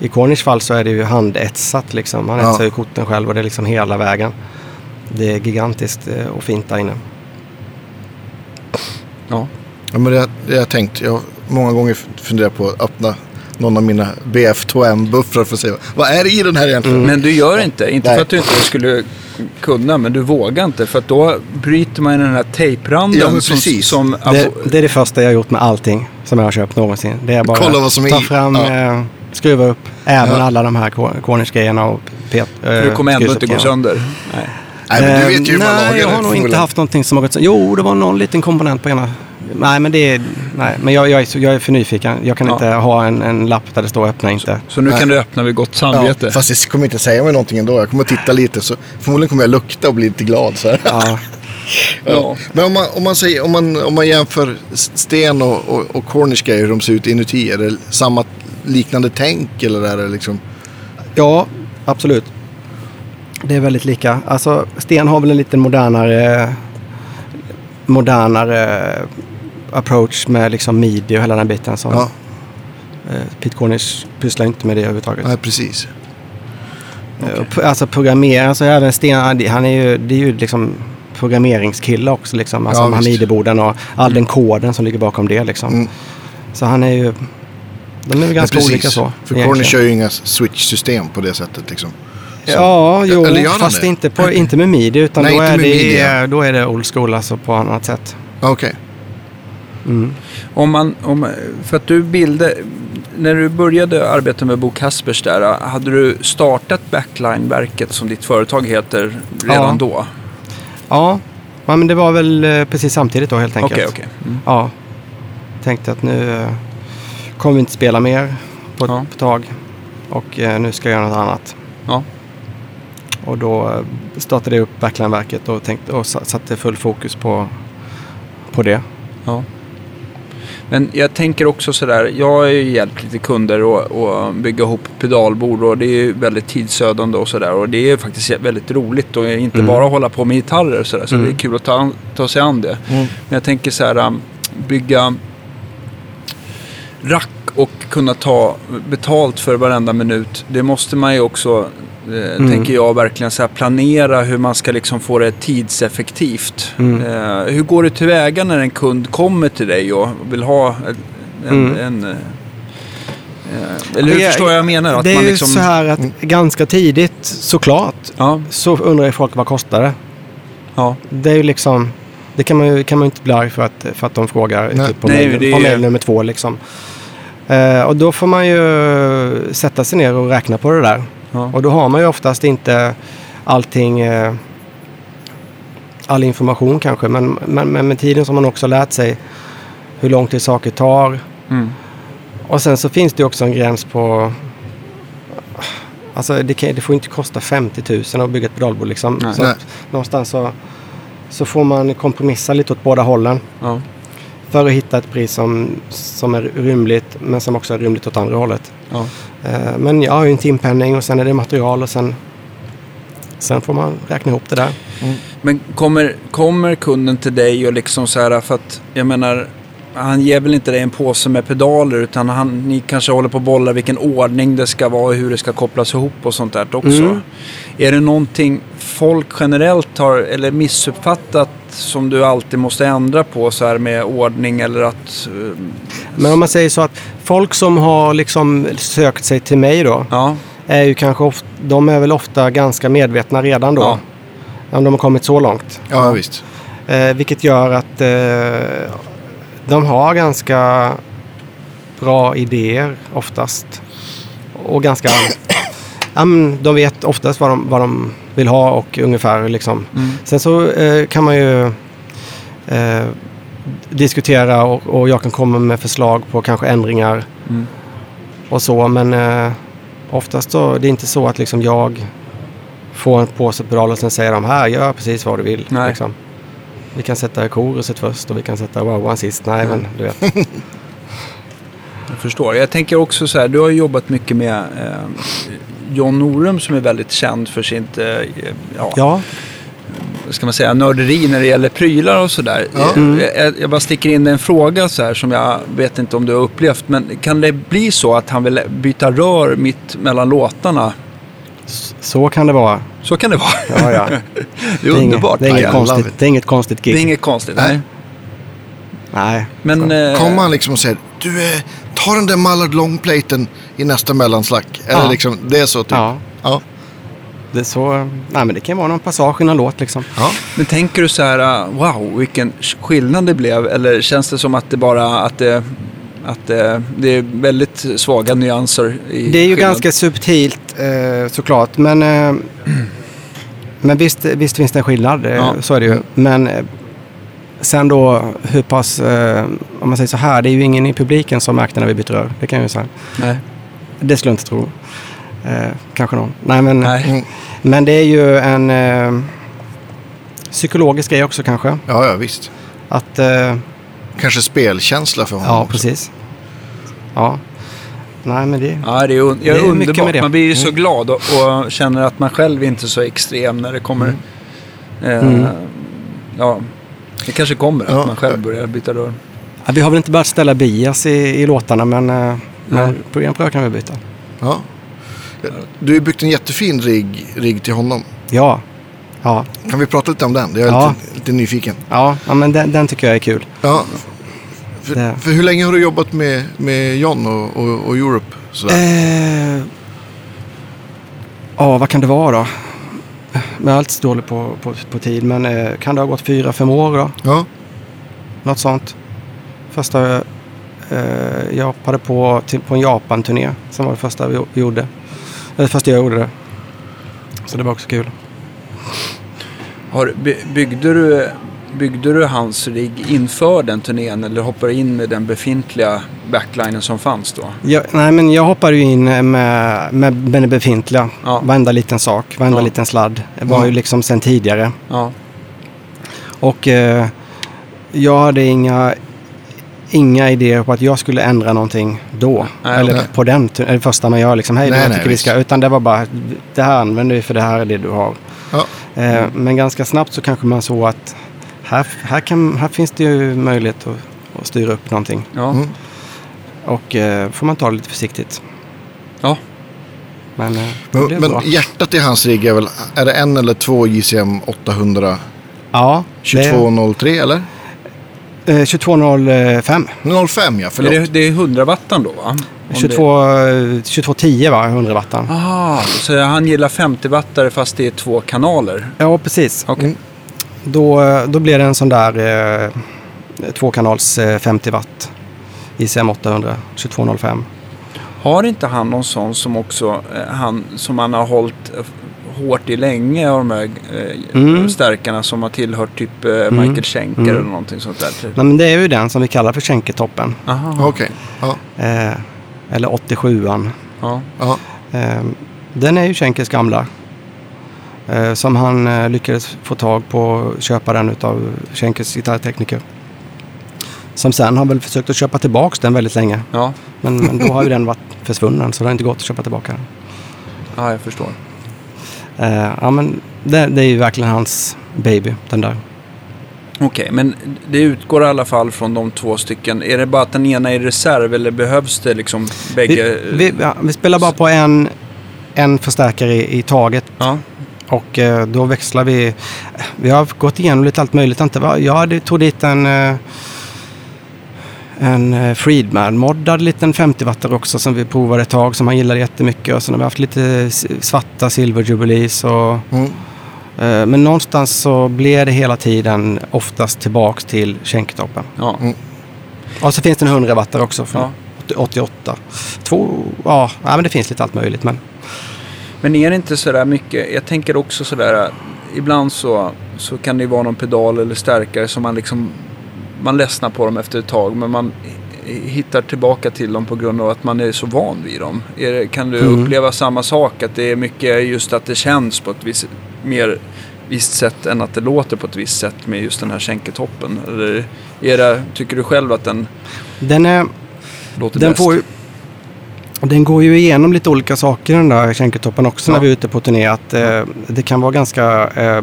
i Cornish fall så är det ju handetsat liksom. Han Ja. etsar ju korten själv och det är liksom hela vägen. Det är gigantiskt eh, och fint där inne. Ja. Ja, men det, det jag tänkt. Jag har många gånger funderat på att öppna någon av mina BF2M-buffrar för att se vad är det i den här egentligen. Men du gör inte. Inte Nej. för att du inte skulle kunna, men du vågar inte. För att då bryter man den här tejpranden. Ja, men som, precis. som Det, det är det första jag har gjort med allting som jag har köpt någonsin. Det är bara Kolla vad som är ta fram, Ja. eh, skruva upp även Ja. alla de här Cornish-grejerna och pet, eh, du kommer ändå inte gå sönder. Nej. Nej, men du vet ju hur man lagar Nej, jag det, har nog inte haft någonting som har gått sönder. Jo, det var någon liten komponent på ena. Nej, men det är... Nej, men jag, jag, är, så, jag är för nyfiken. Jag kan Ja. inte ha en, en lapp där det står öppna inte. Så nu Nej. kan du öppna vid gott samvete. Ja, fast det kommer inte säga mig någonting ändå. Jag kommer att titta lite så förmodligen kommer jag lukta och bli lite glad. Så här. Ja. Ja. Men om man, om, man säger, om, man, om man jämför sten och, och, och Cornish hur de ser ut inuti. Är det samma liknande tänk eller är det liksom? ja, absolut. Det är väldigt lika. Alltså, Sten har väl en lite modernare, modernare approach med liksom midi och hela den biten. Som, Ja, eh, Pete Cornish pysslar inte med det överhuvudtaget. nej, precis. Eh, p- Alltså programmera, alltså även Sten, han är ju, det är ju liksom programmeringskille också liksom. Alltså Ja, visst. midi-borden och all den koden som ligger bakom det liksom. Mm. Så han är ju, de är ju ganska Men olika så. För. Cornish kör ju inga switch-system på det sättet liksom. Så- Ja, jo, Eller han fast det? inte, på, inte med midi utan Nej, då, är det, midi, ja. då är det old school alltså på annat sätt. Ja, Okej. Mm. Om man, om, för att du bilde, när du började arbeta med Bo Kaspers där, hade du startat Backline-verket som ditt företag heter redan Ja. då? Ja. ja, men det var väl eh, precis samtidigt då helt enkelt. Okej, okej. Mm. Ja. Tänkte att nu eh, kommer vi inte spela mer på ett Ja. tag. Och eh, nu ska jag göra något annat. Ja. Och då startade jag upp Backline-verket och, tänkte, och sa- satte full fokus på, på det. Ja. Men jag tänker också sådär, jag har ju hjälpt lite kunder att bygga ihop pedalbord och det är ju väldigt tidsödande och sådär. Och det är faktiskt väldigt roligt och inte Mm. bara hålla på med gitarrer och sådär. Så Mm. det är kul att ta, ta sig an det. Mm. Men jag tänker så här, um, bygga rack och kunna ta betalt för varenda minut. Det måste man ju också, Mm. tänker jag, verkligen så här planera hur man ska liksom få det tidseffektivt. Mm. Eh, hur går du tillväga när en kund kommer till dig och vill ha en... en, Mm. en eh, eh, eller hur Det är- förstår jag jag menar? Att det är man ju liksom, så här att ganska tidigt såklart Ja, så undrar ju folk vad kostar det. ja, Det är ju liksom, det Det kan man ju kan man inte bli arg för att, för att de frågar Nej. typ på, Nej, mail, det på är- mail nummer två. Liksom. Eh, och då får man ju sätta sig ner och räkna på det där. Ja. Och då har man ju oftast inte allting, eh, all information kanske. Men, men, men med tiden så har man också lärt sig hur lång tid saker tar. Mm. Och sen så finns det också en gräns på... Alltså det, kan, det får inte kosta 50 000 att bygga ett pedalbord liksom. Nej. Så Nej. någonstans så, så får man kompromissa lite åt båda hållen. Ja. För att hitta ett pris som, som är rymligt men som också är rymligt åt andra hållet. Ja. Eh, men jag har ju en timpenning och sen är det material och sen, sen får man räkna ihop det där. Men kommer, kommer kunden till dig och liksom så här, för att jag menar, han ger väl inte dig en påse med pedaler utan han, ni kanske håller på att bolla vilken ordning det ska vara och hur det ska kopplas ihop och sånt där också. Mm. Är det någonting folk generellt har eller missuppfattat som du alltid måste ändra på så här med ordning eller att... eh, Men om man säger så att folk som har liksom sökt sig till mig då Ja, är ju kanske ofta, de är väl ofta ganska medvetna redan då. Ja. Om de har kommit så långt. Ja, visst. Eh, vilket gör att eh, de har ganska bra idéer oftast. Och ganska... ja, men de vet oftast vad de, vad de vill ha och ungefär liksom. Mm. Sen så eh, kan man ju eh, diskutera och, och jag kan komma med förslag på kanske ändringar Mm. och så. Men eh, oftast så det är inte så att liksom jag får en påse pedaler och sen säger de här, gör precis vad du vill. Liksom. Vi kan sätta koruset först och vi kan sätta wowan sist. Nej, men du vet. Jag förstår. Jag tänker också så här, du har ju jobbat mycket med eh, John Norum som är väldigt känd för sitt, eh, ja, Ja, ska man säga, nörderi när det gäller prylar och sådär. Ja. Eh, Jag, jag bara sticker in en fråga så här som jag vet inte om du har upplevt. Men kan det bli så att han vill byta rör mitt mellan låtarna? så kan det vara. Så kan det vara. Ja, ja. Det är underbart. Det är inget, I love konstigt, it. det är inget konstigt Det gig. är inget konstigt. Nej. Nej. Nej. Men, eh, Kommer han liksom och säger du eh, ta den där Mallard longplaten i nästa mellanslack. Eller Ja. liksom, det är så typ. Ja, Ja. det är så. Nej, men det kan vara någon passage i någon låt liksom. ja. men tänker du så här, uh, wow, vilken skillnad det blev? Eller känns det som att det bara, att det, att det, det är väldigt svaga nyanser i Det är ju skillnad? ganska subtilt eh, såklart. Men, eh, men visst, visst finns det en skillnad. Eh, Ja. Så är det ju. Men eh, sen då hur pass, eh, om man säger så här, det är ju ingen i publiken som märkte när vi bytte rör. Det kan jag ju säga. Nej. Det skulle jag inte tro. Eh, kanske någon. Nej, men, Nej. Mm. men det är ju en eh, psykologisk grej också kanske. ja, ja visst. Att, eh, Kanske spelkänsla för honom ja, också. precis. Ja. Nej, men det... Ja, det är, un- Det är mycket underbart. med det. Man blir ju så Mm. glad och, och känner att man själv inte är så extrem när det kommer. Eh, Mm. Ja, det kanske kommer att Ja. man själv börjar byta rör. Ja, vi har väl inte börjat ställa bias i, i låtarna, men, eh, men programprör kan vi byta. Ja. Du har byggt en jättefin rigg, rigg till honom. Ja. Ja, Kan vi prata lite om den? Jag är Ja. lite, lite nyfiken. ja, ja men den, den tycker jag är kul. Ja. För, för hur länge har du jobbat med, med John och, och, och Europe? Sådär? Eh, Ja, vad kan det vara då? Men jag är alltid så dålig på, på, på tid, men eh, kan det ha gått fyra, fem år då? Ja. Något sånt. Första eh, jag hoppade på, till, på en Japan-turné. Som var det första vi vi gjorde. Eller första jag gjorde det. Så det var också kul. Har, by, byggde, du, byggde du hans rigg inför den turnén eller hoppade du in med den befintliga backlinen som fanns då? Jag, nej, men jag hoppade ju in med, med, med det befintliga. Ja. Varenda liten sak, varenda Ja. liten sladd. Det var Ja. ju liksom sen tidigare. Ja, Och eh, jag hade inga, inga idéer på att jag skulle ändra någonting då. Nej, eller nej. på den eller första man gör liksom. Hej, Nej, jag nej, tycker vi ska. Utan det var bara, det här använder vi för det här är det du har. Ja. Eh, men ganska snabbt så kanske man såg att här, här, kan, här finns det ju möjlighet att, att styra upp någonting. ja. Mm. Och eh, får man ta det lite försiktigt. ja. Men, eh, Men, men hjärtat i hans rigg är väl, är det en eller två JCM 800 Ja, det är 2203 eller? eh, 2205. 05 ja, Är förlåt. det, det är 100 wattan då va? Om det- 22, eh, 2210 va, 100 wattan. Ah, så han gillar 50 wattare fast det är två kanaler? Ja, precis. Okej. Mm. Då, då blir det en sån där eh, tvåkanals eh, 50 watt ICM 800 2205. Har inte han någon sån som också, eh, han som han har hållit eh, hårt i länge av de här eh, Mm. stärkarna som har tillhört typ eh, Michael Schenker Mm. eller någonting sånt där? Nej, men det är ju den som vi kallar för Schenketoppen. Aha. Okej. Ja. Eh, eller 87an. Ja. Ja. Eh, den är ju Schenkers gamla. Eh, som han eh, lyckades få tag på och köpa den utav Schenkers gitarrtekniker. Som sen har väl försökt att köpa tillbaks den väldigt länge. Ja. Men, men då har ju den varit försvunnen så det har inte gått att köpa tillbaka den. ja, jag förstår. Eh, ja men det, det är ju verkligen hans baby, den där. Okej, men det utgår i alla fall från de två stycken. Är det bara att den ena är i reserv eller behövs det liksom bägge? Vi, vi, ja, vi spelar bara på en, en förstärkare i, i taget Ja, och eh, då växlar vi. Vi har gått igenom lite allt möjligt. Inte, va? Jag hade, tog dit en, eh, en eh, Friedman-moddad liten 50 wattare också som vi provade ett tag som han gillade jättemycket. Och sen har vi haft lite svarta Silver Jubilees. Och, Mm. men någonstans så blev det hela tiden oftast tillbaks till Schenketoppen. ja. Mm. Och så finns det en 100 wattare också från Ja. 88. Två, ja, ja, men det finns lite allt möjligt. Men Men är det inte sådär mycket, jag tänker också sådär, ibland så, så kan det ju vara någon pedal eller stärkare som man liksom, man ledsnar på dem efter ett tag men man hittar tillbaka till dem på grund av att man är så van vid dem. Det, kan du Mm. uppleva samma sak? Att det är mycket just att det känns på ett visst, mer visst sätt än att det låter på ett visst sätt med just den här känketoppen? Eller är det, tycker du själv att den den är... låter Den, bäst? får den går ju igenom lite olika saker den där Schenketoppen också Ja. när vi är ute på turné. Att, eh, det kan vara ganska eh,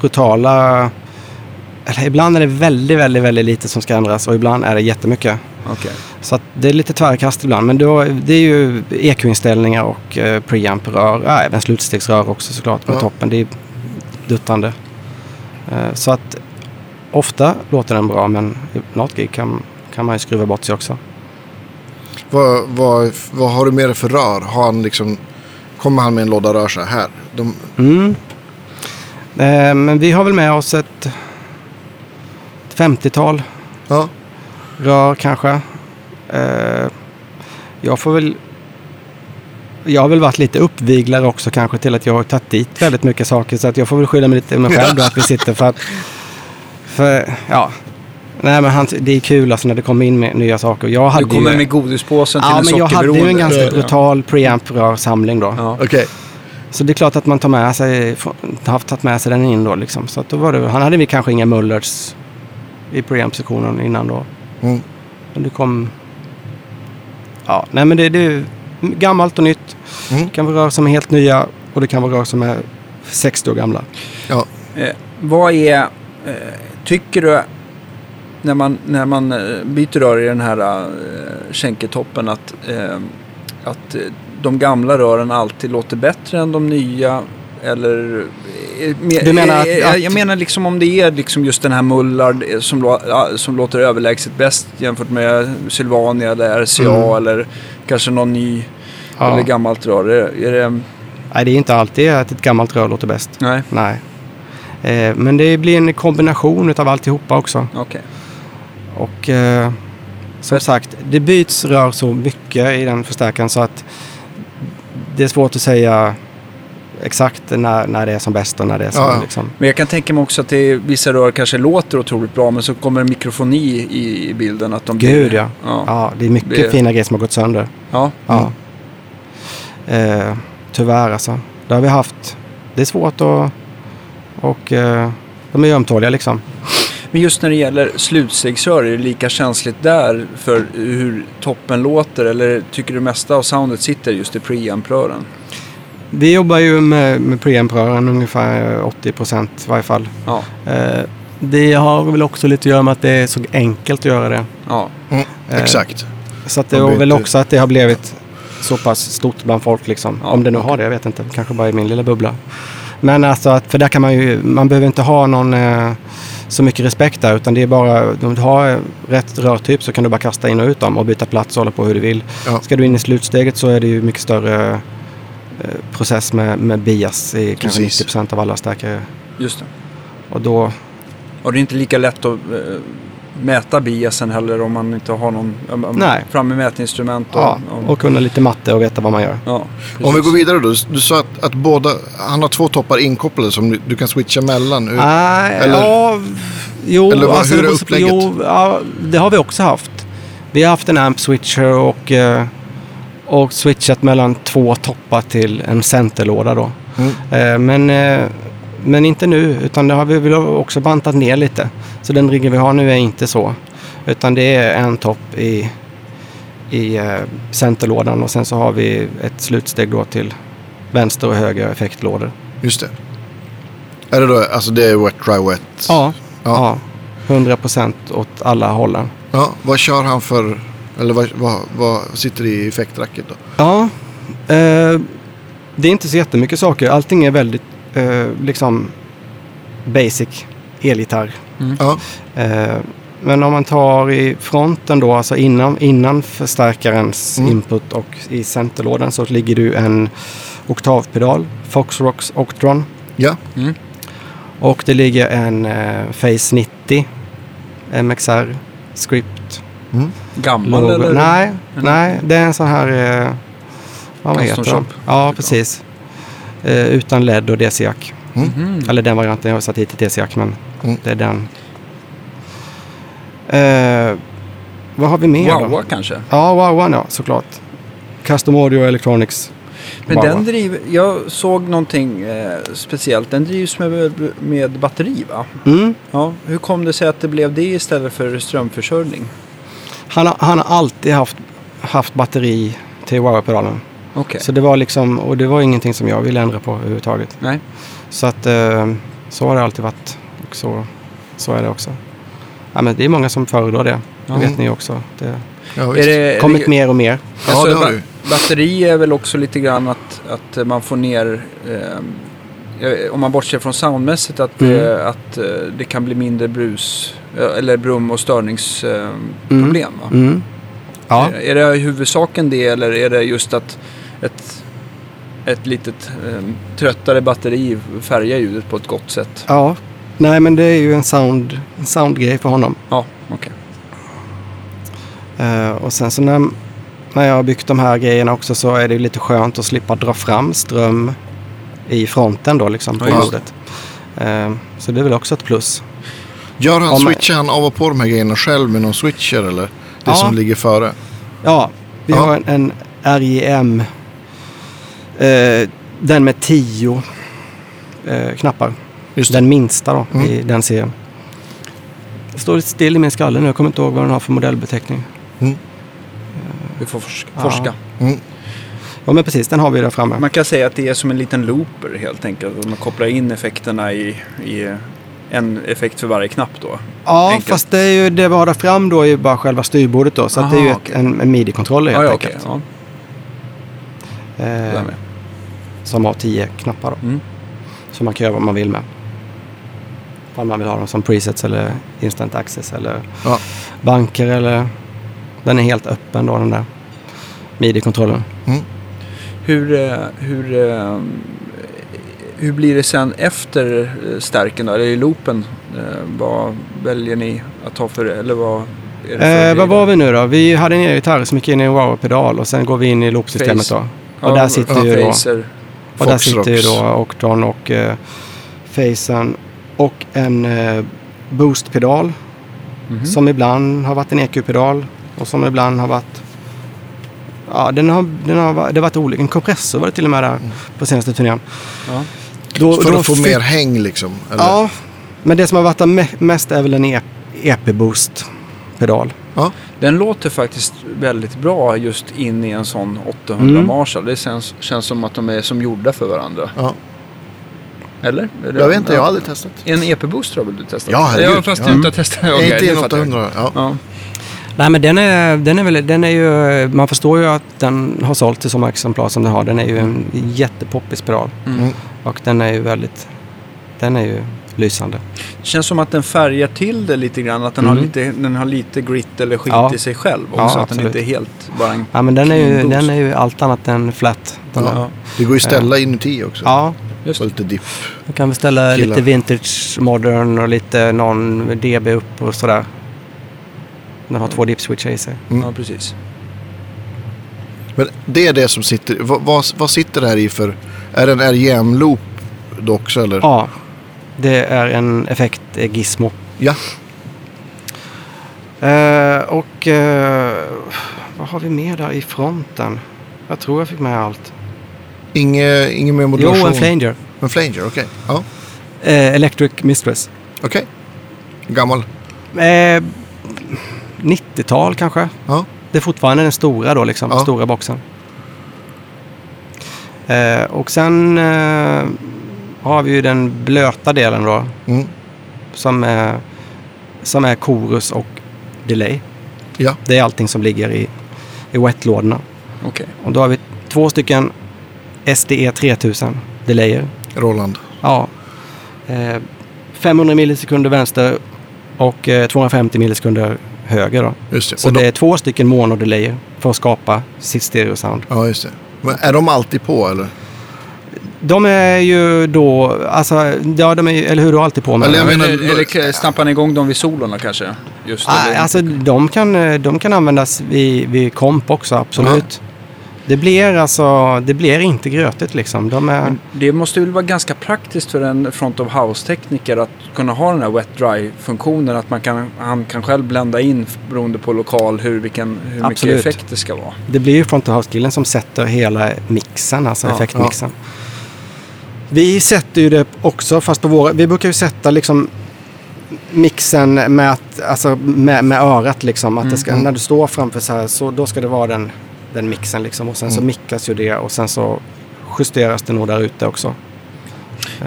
brutala... Eller ibland är det väldigt, väldigt, väldigt lite som ska ändras och ibland är det jättemycket. Okej. Så det är lite tvärkast ibland. Men då, det är ju EQ-inställningar och eh, preamp-rör. Ja, även slutstegsrör också såklart med Ja. toppen. Det är duttande. Eh, så att ofta låter den bra men i något gig kan, kan man ju skruva bort sig också. Vad, vad, vad har du med dig för rör? Har han liksom, kommer han med en låda rör så här? De, Mm. Eh, men vi har väl med oss ett, ett 50-tal ja. rör kanske. Eh, jag får väl... Jag har väl varit lite uppviglare också kanske till att jag har tagit dit väldigt mycket saker. Så att jag får väl skylla mig lite i mig själv då att vi sitter för att... För, ja. Nej men han, det är kul alltså när det kommer in med nya saker. Jag hade Du kommer ju, med godispåsen till Ja en men jag hade ju en ganska brutal preamp-rörsamling då. Ja. Okej. Så det är klart att man tar med sig, haft tagit med sig den in då liksom. Så att då var det, han hade vi kanske inga Mullers i preamp-sektionen innan då. Mm. Men det kom... Ja, nej men det, det är gammalt och nytt. Mm. Det kan vara rör som är helt nya och det kan vara rör som är 60 år gamla. Ja. Eh, vad är, eh, tycker du, när man, när man eh, byter rör i den här eh, känketoppen att, eh, att de gamla rören alltid låter bättre än de nya? Eller, me- Du menar att- att- Jag menar liksom om det är liksom just den här Mullard som, som låter överlägset bäst jämfört med Sylvania eller RCA Mm. eller kanske någon ny Ja. eller gammalt rör. Är, är det, Nej, det är inte alltid att ett gammalt rör låter bäst. nej, Nej. Men det blir en kombination av alltihopa också. okej. Och eh, som sagt, det byts rör så mycket i den förstärkaren så att det är svårt att säga exakt när, när det är som bäst och när det är som Ja, ja. liksom. Men jag kan tänka mig också att det vissa rör kanske låter otroligt bra men så kommer mikrofoni i, i bilden. Att de blir- Gud ja. Ja. ja. Det är mycket Det- fina grejer som har gått sönder. ja. Ja. Eh, tyvärr alltså. Det har vi haft. Det är svårt att... Och eh, de är ömtåliga liksom. Men just när det gäller slutstegsrör, är det lika känsligt där för hur toppen låter? Eller tycker du mesta av soundet sitter just i preamp-rören? Vi jobbar ju med, med preamp-rören ungefär 80 procent i varje fall. Ja. Eh, det har väl också lite att göra med att det är så enkelt att göra det. ja. Mm. Eh, Exakt. Så att det blir väl också att det har blivit så pass stort bland folk liksom. Ja, Om det nu har det, jag vet inte. Kanske bara i min lilla bubbla. Men alltså, att, för där kan man ju, man behöver inte ha någon eh, så mycket respekt där. Utan det är bara, om du har rätt rörtyp så kan du bara kasta in och ut dem och byta plats och hålla på hur du vill. Ja. Ska du in i slutsteget så är det ju mycket större eh, process med, med bias i kanske Precis. 90 av alla stärkare. Just det. Och då, Och det är inte lika lätt att eh, mäta biasen heller om man inte har någon Nej. fram med mätinstrument. Och, Ja, och kunna lite matte och veta vad man gör. ja, Om vi går vidare då. Du sa att, att båda, han har två toppar inkopplade som du, du kan switcha mellan. Hur- Nej, Eller- ja, jo, Eller vad- alltså, hur är upplägget? Jo, ja, det har vi också haft. Vi har haft en amp switcher och, eh, och switchat mellan två toppar till en centerlåda då. Mm. Eh, Men, eh, men inte nu, utan det har vi väl också bantat ner lite. Så den riggen vi har nu är inte så. Utan det är en topp i, i eh, centerlådan och sen så har vi ett slutsteg då till vänster och höger effektlådor. Just det. Är det då, alltså det är wet, dry, wet? Ja, Ja. ja. 100 procent åt alla hållen. Ja, vad kör han för, eller vad, vad, vad sitter i effektracket då? Ja, eh, det är inte så jättemycket saker. Allting är väldigt eh, liksom basic elgitarr. Ja, Eh, men om man tar i fronten då, alltså innan, innan förstärkarens Mm. input och i centerlådan så ligger du en oktavpedal, Foxrocks Octron. ja. Och det ligger en eh, Face 90 MXR Script Gammal logo. eller? Nej, Eller? nej, det är en sån här... Eh, vad Custom heter shop. den? Ja, precis. Eh, utan LED och DC-jack. Mhm. Eller den varianten jag har satt hit till DC-jack, men Mm. det är den. Eh, vad har vi mer då? Wowa kanske? Ja, wow, ja, såklart. Custom Audio Electronics. Men Wowa. den driver, jag såg någonting eh, speciellt. Den drivs med, med batteri va? Mm. Ja, hur kom det sig att det blev det istället för strömförsörjning? Han, har, han har alltid haft, haft batteri till wow-pedalen. Okej. Så det var liksom, och det var ingenting som jag ville ändra på överhuvudtaget. Nej. Så att eh, så har det alltid varit. Och så, så är det också. Ja, men det är många som föredrar det. Det Ja. vet ni också. Det ja Är det, kommit mer och mer. Ja, Alltså, det har du. Batteri är väl också lite grann att, att man får ner, eh, eh, om man bortser från soundmässigt, att, Mm. eh, att det kan bli mindre brus, eller brum och störningsproblem. Eh, problem, va? Mm. Ja. Är, är det huvudsaken det eller är det just att ett, ett litet eh, tröttare batteri färgar ljudet på ett gott sätt? ja. Nej, men det är ju en, sound, en soundgrej för honom. Ja, okej. Eh, och sen så när, när jag har byggt de här grejerna också så är det lite skönt att slippa dra fram ström i fronten då liksom på Ja. Eh, så det är väl också ett plus. Gör han, Om- switchar han av och på de här grejerna själv med någon switcher eller? Det Ja. som ligger före? Ja, vi Ja. har en, en RJM. Eh, den med tio eh, knappar. Den minsta då Mm. i den serien. Det står lite still i min skalle nu. Jag kommer inte ihåg vad den har för modellbeteckning. Vi får forska. Ja. forska. Mm. Ja men precis, den har vi där framme. Man kan säga att det är som en liten looper helt enkelt. Att man kopplar in effekterna i, i en effekt för varje knapp då. ja, enkelt. fast det är ju det vi har där fram då är ju bara själva styrbordet då. Så att det är ju Aha, ett, en, en midi-kontroller helt Ja, ja, enkelt. okej. Ja, Eh. Som har tio knappar då. Mm. Så man kan göra vad man vill med. Om man vill ha dem som presets eller instant access eller Ja. banker eller... Den är helt öppen då den där midi-kontrollen. Hur, eh, hur, eh, hur blir det sen efter eh, stärken då? Eller i loopen? Vad väljer ni att ha för, eller vad Eh, vad var vi nu då? Vi hade en elgitarr som gick in i en wow-pedal och sen går vi in i loopsystemet då. Och där sitter ja, ju då- Facer. Och där sitter ju då Octron och eh, Facen och en eh, boostpedal Mhm. som ibland har varit en EQ-pedal och som ibland har varit Ja, den har, den har, det har varit olika. En kompressor var det till och med där på senaste turnén. Ja. Då, För då att få fick- mer häng liksom? Eller? Ja, men det som har varit mest är väl en EP-boost-pedal. Ja. Den låter faktiskt väldigt bra just in i en sån 800 Mm. Marshall. Det känns, känns som att de är som gjorda för varandra. Ja. Eller? Det- Jag vet inte, jag har aldrig testat. En EP-boost har väl du testat? Ja, herregud. ja fast Ja. inte har testat. Är inte fattar jag. 800. Ja. Ja. Nej men den är, den är väl, den är ju, man förstår ju att den har sålt till så många exemplar som den har. Den är ju en jättepoppis pedal. Mm. Och den är ju väldigt, den är ju lysande. Det känns som att den färgar till det lite grann. Att den, har, Mm. lite, den har lite grit eller skit Ja. i sig själv Ja, också. att den inte är helt bara en... Ja men den är ju, den är ju allt annat än flat. Den Ja. Ja, Det går ju att ställa inuti också. ja. Just Och lite dipp. Du kan beställa Killar. lite vintage modern och lite någon DB upp och sådär. Den har två dip-switchar i sig. Mm. Ja, precis. Men det är det som sitter, vad, vad, vad sitter det här i för, är det en RJM-loop då också eller? Ja, det är en effekt eh, Gizmo. Ja. Eh, och eh, vad har vi mer där i fronten? Jag tror jag fick med allt. Inge, ingen mer Jo, modulation? en Flanger. En flanger, okej. Ja, Eh, Electric Mistress. okej. Gammal. Eh, 90-tal kanske. Ja. Det är fortfarande den stora då liksom. Ja. Stora boxen. Eh, och sen eh, har vi ju den blöta delen då. Mm. Som är, som är chorus och delay. Ja. Det är allting som ligger i, i wet-lådorna. Okej. Och då har vi två stycken SDE 3000 delayer. Roland. Ja. Eh, 500 millisekunder vänster och eh, 250 millisekunder höger då. Just det. Så Och det de, är två stycken monodelayer för att skapa sitt stereosound. Ja, just det. Men är de alltid på eller? De är ju då, alltså, ja de är eller hur du alltid på med. Eller menar- eller stampar ni igång dem vid solorna kanske? Just Ah, eller- alltså de kan, eh, de kan användas vid, vid komp också, absolut. Det blir alltså, det blir inte grötigt liksom. De är, det måste väl vara ganska praktiskt för en front of house-tekniker att kunna ha den här wet dry-funktionen. Att man kan, han kan själv blända in beroende på lokal hur, vilken, hur mycket effekt det ska vara. det blir ju front of house-killen som sätter hela mixen, alltså Ja, effektmixen. Vi sätter ju det också, fast på våra, vi brukar ju sätta liksom mixen med, att, alltså med, med örat liksom. Att det ska, Mm. När du står framför så här, så då ska det vara den, den mixen liksom. Och sen så Mm. mickas ju det och sen så justeras det nog där ute också.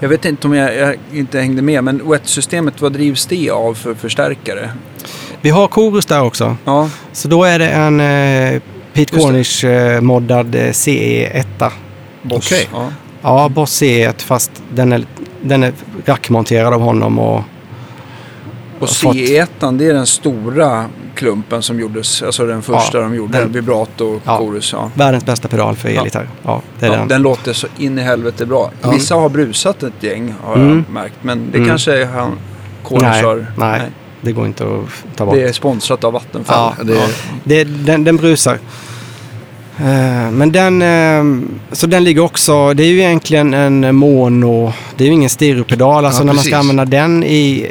Jag vet inte om jag, jag inte hängde med, men wet-systemet, vad drivs det av för förstärkare? Vi har chorus där också. Ja, Så då är det en eh, Pete det. Cornish eh, eh, CE1. Boss. Okej. Ja. Ja, Boss CE1 fast den är, den är rackmonterad av honom och Och fått- C1 det är den stora klumpen som gjordes, alltså den första Ja, de gjorde, den- vibrato och Ja. chorus. Ja. världens bästa pedal för elgitarr. Ja, är Ja, den. den låter så in i helvete bra. Ja. Vissa har brusat ett gäng har Mm. jag märkt. Men det Mm. kanske är han Cornish Nej, har. nej. Det går inte att ta bort. Det är sponsrat av Vattenfall. Ja, det- Det, den, den brusar. Eh, men den, eh, så den ligger också, det är ju egentligen en mono, det är ju ingen stereopedal. Alltså Ja, när man ska använda den i,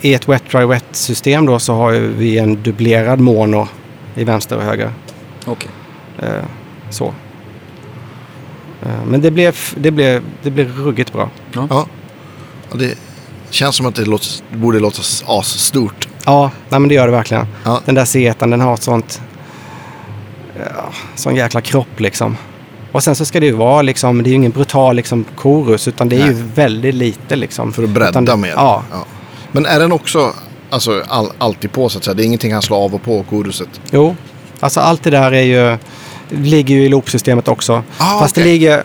i ett wet dry wet system då så har ju vi en dubblerad mono i vänster och höger. Okej. Eh, så. Men det blev, det, blev, det blev ruggigt bra. Ja. Ja, det känns som att det, låter, det borde låta asstort. Ja, nej, men det gör det verkligen. Ja. Den där C1 den har ett sånt... Ja, sån jäkla kropp liksom. Och sen så ska det ju vara liksom, det är ju ingen brutal liksom chorus utan det är ju Nej. väldigt lite liksom. För att bredda Utan det- mer. Ja, Men är den också alltså, all, alltid på så att säga? Det är ingenting han slår av och på koruset? jo. Alltså allt det där är ju, ligger ju i loopsystemet också. Ah, Fast det okej. ligger,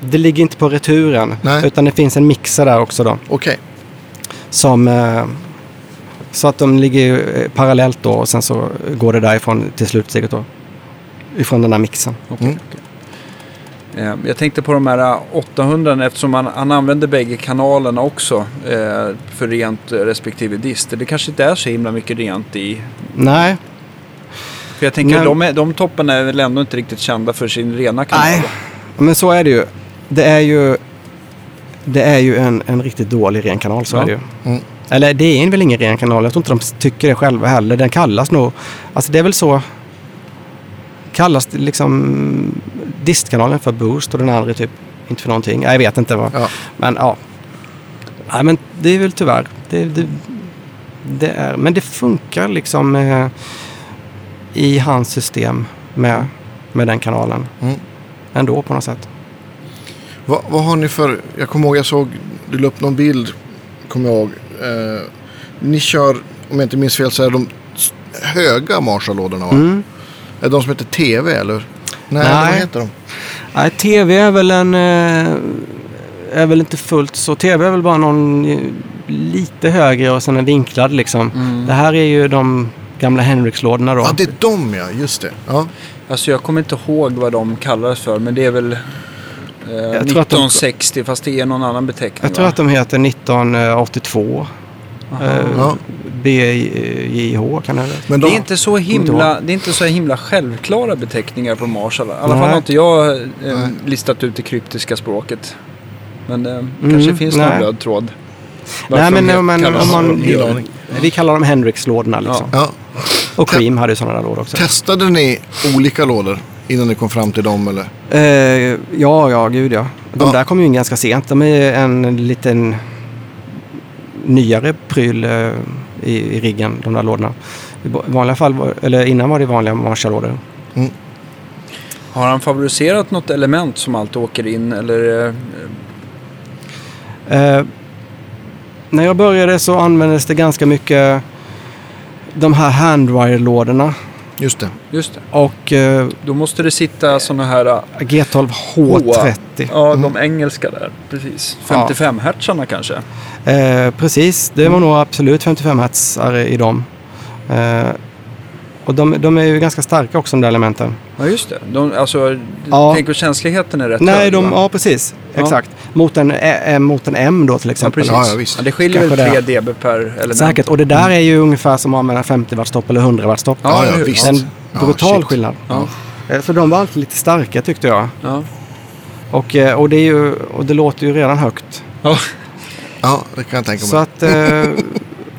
det ligger inte på returen. Nej. Utan det finns en mixer där också då. Okej. Som, eh, så att de ligger ju eh, parallellt då och sen så går det därifrån till slutsteget då. Ifrån den här mixen. okej, Mm. okej. Eh, Jag tänkte på de här 800 eftersom han, han använder bägge kanalerna också eh, för rent respektive dist. Det kanske inte är så himla mycket rent i. Nej, För jag tänker Men- de, är, de topparna är väl ändå inte riktigt kända för sin rena kanal. Nej. men så är det ju. Det är ju, det är ju en, en riktigt dålig ren kanal, så Ja. är det ju. Mm. Eller det är väl ingen ren kanal. Jag tror inte de tycker det själva heller. Den kallas nog... Alltså det är väl så... Kallas liksom distkanalen för boost och den andra typ inte för någonting. Jag vet inte vad. Ja. Men ja. Nej men det är väl tyvärr. Det, det, det är, men det funkar liksom eh, i hans system med, med den kanalen. Mm. Ändå på något sätt. Vad, vad har ni för... Jag kommer ihåg, jag såg... Du la upp någon bild, kommer jag ihåg. Eh, ni kör, om jag inte minns fel, så är de höga Marshall-lådorna va? Mm. Är de som heter TV eller? Nej, Nej. vad heter de? Nej, tv är väl en... eh, är väl inte fullt så. Tv är väl bara någon eh, lite högre och sen en vinklad liksom. Mm. Det här är ju de gamla Henrikslådorna då. Ja, det är de ja. Just det. Ja. Alltså jag kommer inte ihåg vad de kallades för men det är väl... Eh, Jag tror att de- 1960 fast det är någon annan beteckning Jag tror va? att de heter 1982. Aha. Eh, Ja. BJH kan det vara. Men Det de, är, inte så himla, det är inte så himla självklara beteckningar på Marshall. I alla fall Nej. har inte jag eh, listat ut det kryptiska språket. Men eh, kanske finns någon röd tråd. Nej, men de om man, vi kallar dem Hendrix-lådorna liksom. ja. Och Cream hade ju sådana där lådor också. Testade ni olika lådor innan ni kom fram till dem eller? Eh, ja, ja, gud ja. De Ja. där kom ju in ganska sent. De är en liten nyare pryl eh, i, i riggen, de där lådorna. I vanliga fall, var, eller innan var det vanliga Marshall-lådor. Har han favoriserat något element som alltid åker in? Eller, eh, Eh, när jag började så användes det ganska mycket de här handwire-lådorna. Just det. just det. Och eh, Då måste det sitta sådana här... eh, G12 H30. Ja, de engelska där. Precis. Ja. 55 hertzarna kanske. Eh, precis, det var nog absolut 55 hertz i dem. Eh, och de, de är ju ganska starka också de där elementen. Ja, just det. De, alltså, Ja. tänk att känsligheten är rätt Nej, hög, de, va? ja precis. Ja. Exakt. Mot en, eh, mot en M då till exempel. precis. Ja, ja, visst. Ja, det skiljer väl Kanske 3 dB per element. Säkert. Och det där är ju ungefär som att använda 50 watt stopp eller 100 watt stopp. Ja, Ja, visst. En brutal skillnad. Ja. Eh, Så de var alltid lite starka tyckte jag. Ja. Och, eh, och, det, är ju, och det låter ju redan högt. Ja. Ja, det kan jag tänka Så mig. att... Eh,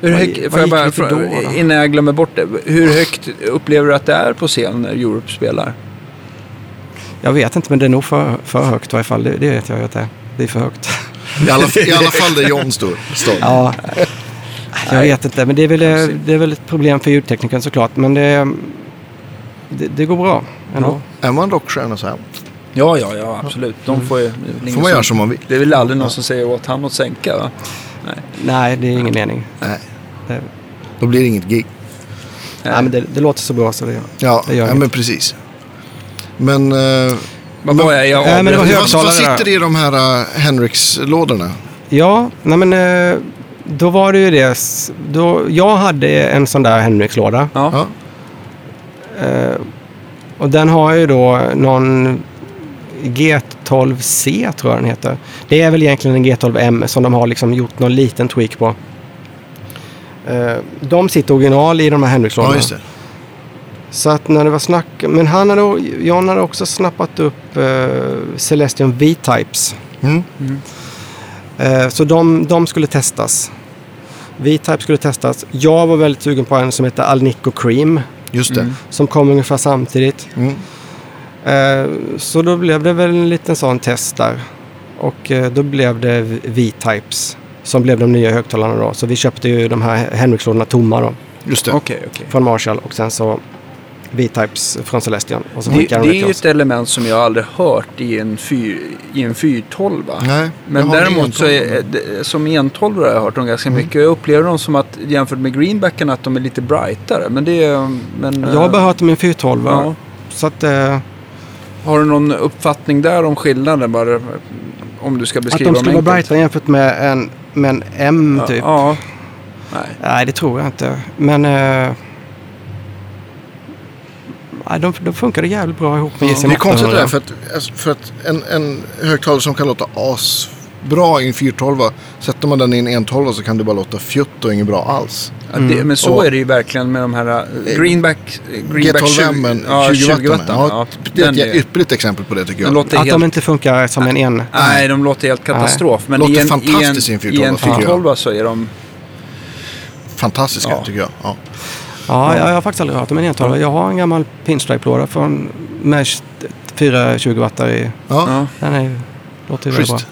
Hur gick- får vad jag gick bara, då, då? innan jag glömmer bort det. Hur högt upplever du att det är på scen när Europe spelar? jag vet inte men det är nog för, för högt i varje fall. Det, det vet jag att det är. Det är för högt. I alla, I alla fall där John står. Ja, jag vet inte. Men det är, väl, eh, det är väl ett problem för ljudteknikern såklart. Men det, det, det går bra ändå. Är man rockstjärna så här Ja, ja, ja, absolut. De får ju... får man göra som man vill. Det är väl aldrig någon som säger åt han att sänka, va? Nej. Nej, det är ingen mening. Nej, Det, då blir det inget gig. nej, men det, det låter så bra så det Ja, Det gör ja inget. men precis. Men eh, Vad var jag? Jag Nej, men det var vad, högtalare vad sitter i de här uh, Henriks-lådorna? Ja, nej men eh, då var det ju det. Då, jag hade en sån där Henriks-låda. Ja. Ja. Eh, och den har ju då någon G12C tror jag den heter. Det är väl egentligen en G12M som de har liksom gjort någon liten tweak på. Eh, de sitter original i de här ja, Henriks-lådorna. just det. Så att när det var snack, men han hade, Jan hade också snappat upp eh, Celestion V-Types. Mm. Eh, så de, de skulle testas. V-Type skulle testas. Jag var väldigt sugen på en som heter Alnico Cream. Just det. Mm. Som kom ungefär samtidigt. Mm. Eh, så då blev det väl en liten sån test där. Och eh, då blev det V-Types. Som blev de nya högtalarna då. Så vi köpte ju de här Henrikslådorna tomma då. Just det. Okej, okej. Från Marshall och sen så V-Types från Celestion. Och så Det, det är ju ett element som jag aldrig hört i en, fyr, i en 412. Va? Nej, Men däremot så är det, som entolv har jag hört dem ganska Mm. mycket. Jag upplever dem som att jämfört med greenbacken att de är lite brightare. Men det är... Men, Jag har bara hört om en 412. ja. Så att, eh, Har du någon uppfattning där om skillnaden? Bara, om du ska att beskriva de skulle dem vara brightare jämfört med en, med en M Ja, typ. Ja. Nej. Nej, det tror jag inte. Men eh, de, de funkade jävligt bra ihop med Ja. JCM Det är konstigt det 800. där för att, alltså, för att en, en högtalare som kan låta asbra i en 412 sätter man den i en 112 så kan det bara låta fjutt och inget bra alls. Ja, det, men så Och- är det ju verkligen med de här uh, greenback, greenback G12M, men 20 watt. Ja, Ja, det är ett är- ypperligt exempel på det tycker jag. låter Att helt, de inte funkar som en en. Nej, de låter helt katastrof. Men Låter i en, fantastiskt i en en, i en 412, tycker jag. 412 så är de... Fantastiska Ja. tycker jag. Ja. Ja, jag, jag har faktiskt aldrig hört om en entalare. Jag har en gammal pinstripe-låda från med 420 watt i. Ja. Den är, ju- låter ju väldigt bra. Schysst.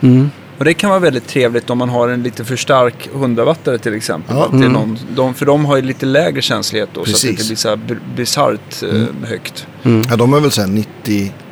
Mm. Och det kan vara väldigt trevligt om man har en lite för stark 100-wattare till exempel. Ja. Är Mm. någon, de, för de har ju lite lägre känslighet då. Så att det inte Precis. blir så här bisarrt eh, högt. Mm. ja, de är väl sen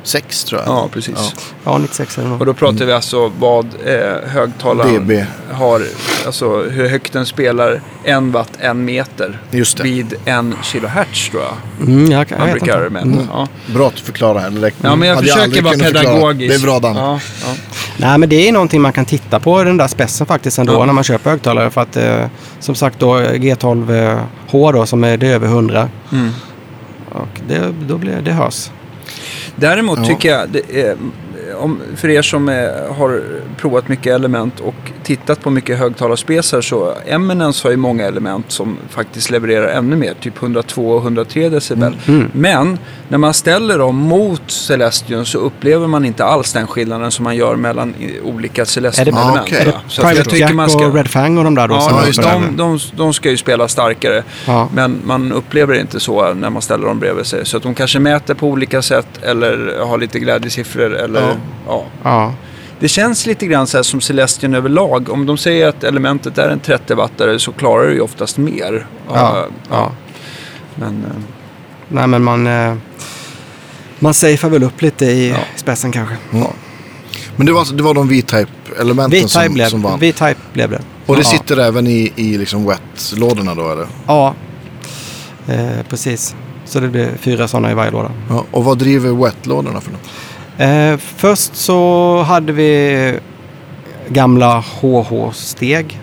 96 tror jag. Ja, precis. Ja. Ja, 96 är det Och då pratar vi alltså vad eh, högtalaren dB. har, alltså hur högt den spelar en watt, en meter. Just det. Vid en kilohertz tror jag. Mm, jag, kan- Man jag vet brukar inte. mäta. Mm. Ja. Bra att du förklarar här. Det ja, men jag hade försöker vara pedagogisk. Det är bra Dan. Ja, ja. Nej, men det är någonting man kan titta på den där spetsen faktiskt ändå Ja. när man köper högtalare. För att eh, som sagt då G12H då som är det över 100. Mm. Och det, då blir det hörs. Däremot Ja. tycker jag, det om, för er som eh, har provat mycket element och tittat på mycket högtalarspesar så Eminence har ju många element som faktiskt levererar ännu mer, typ 102 och 103 decibel. Mm. Men när man ställer dem mot Celestion så upplever man inte alls den skillnaden som man gör mellan olika Celestion-element. Ah, va? Så Private Jack man ska... och Red Fang och de där då? Ja, de, den. de, de ska ju spela starkare. Ja. Men man upplever det inte så när man ställer dem bredvid sig. Så att de kanske mäter på olika sätt eller har lite glädjesiffror. Eller, Ja. Ja. Ja. Det känns lite grann så här som Celestion överlag. Om de säger att elementet är en 30-wattare så klarar det ju oftast mer. Ja. ja. Men, eh, Nej, men man, eh, man safear väl upp lite i Ja. spetsen kanske. Mm. Men det var, det var de V-Type-elementen V-Type som, blev, som vann. V-Type blev det. Och det ja. sitter även i, i liksom wet-lådorna då eller? Ja, eh, precis. Så det blir fyra sådana i varje låda. Ja, och vad driver wet-lådorna för något? Eh, först så hade vi gamla HH-steg.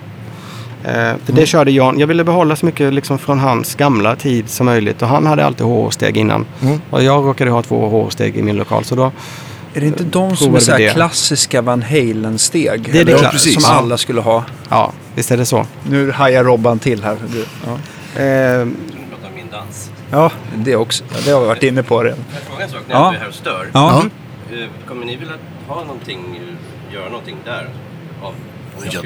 Eh, för det körde Jan. Jag ville behålla så mycket liksom från hans gamla tid som möjligt. Och han hade alltid HH-steg innan. Mm. Och jag råkade ha två HH-steg i min lokal. Så då, är det inte de som är så här klassiska Van Halen-steg? Det är det precis. Som alla skulle ha. ja, visst är det så. Nu hajar Robban till här. Du- Ja, Eh, prata om min dans. ja det också. Det har vi varit inne på redan. Jag frågar en sak när Ja. jag är här och stör. Ja. Ja. Eh, Kommer ni vilja ha någonting, göra någonting där? Av, Ja.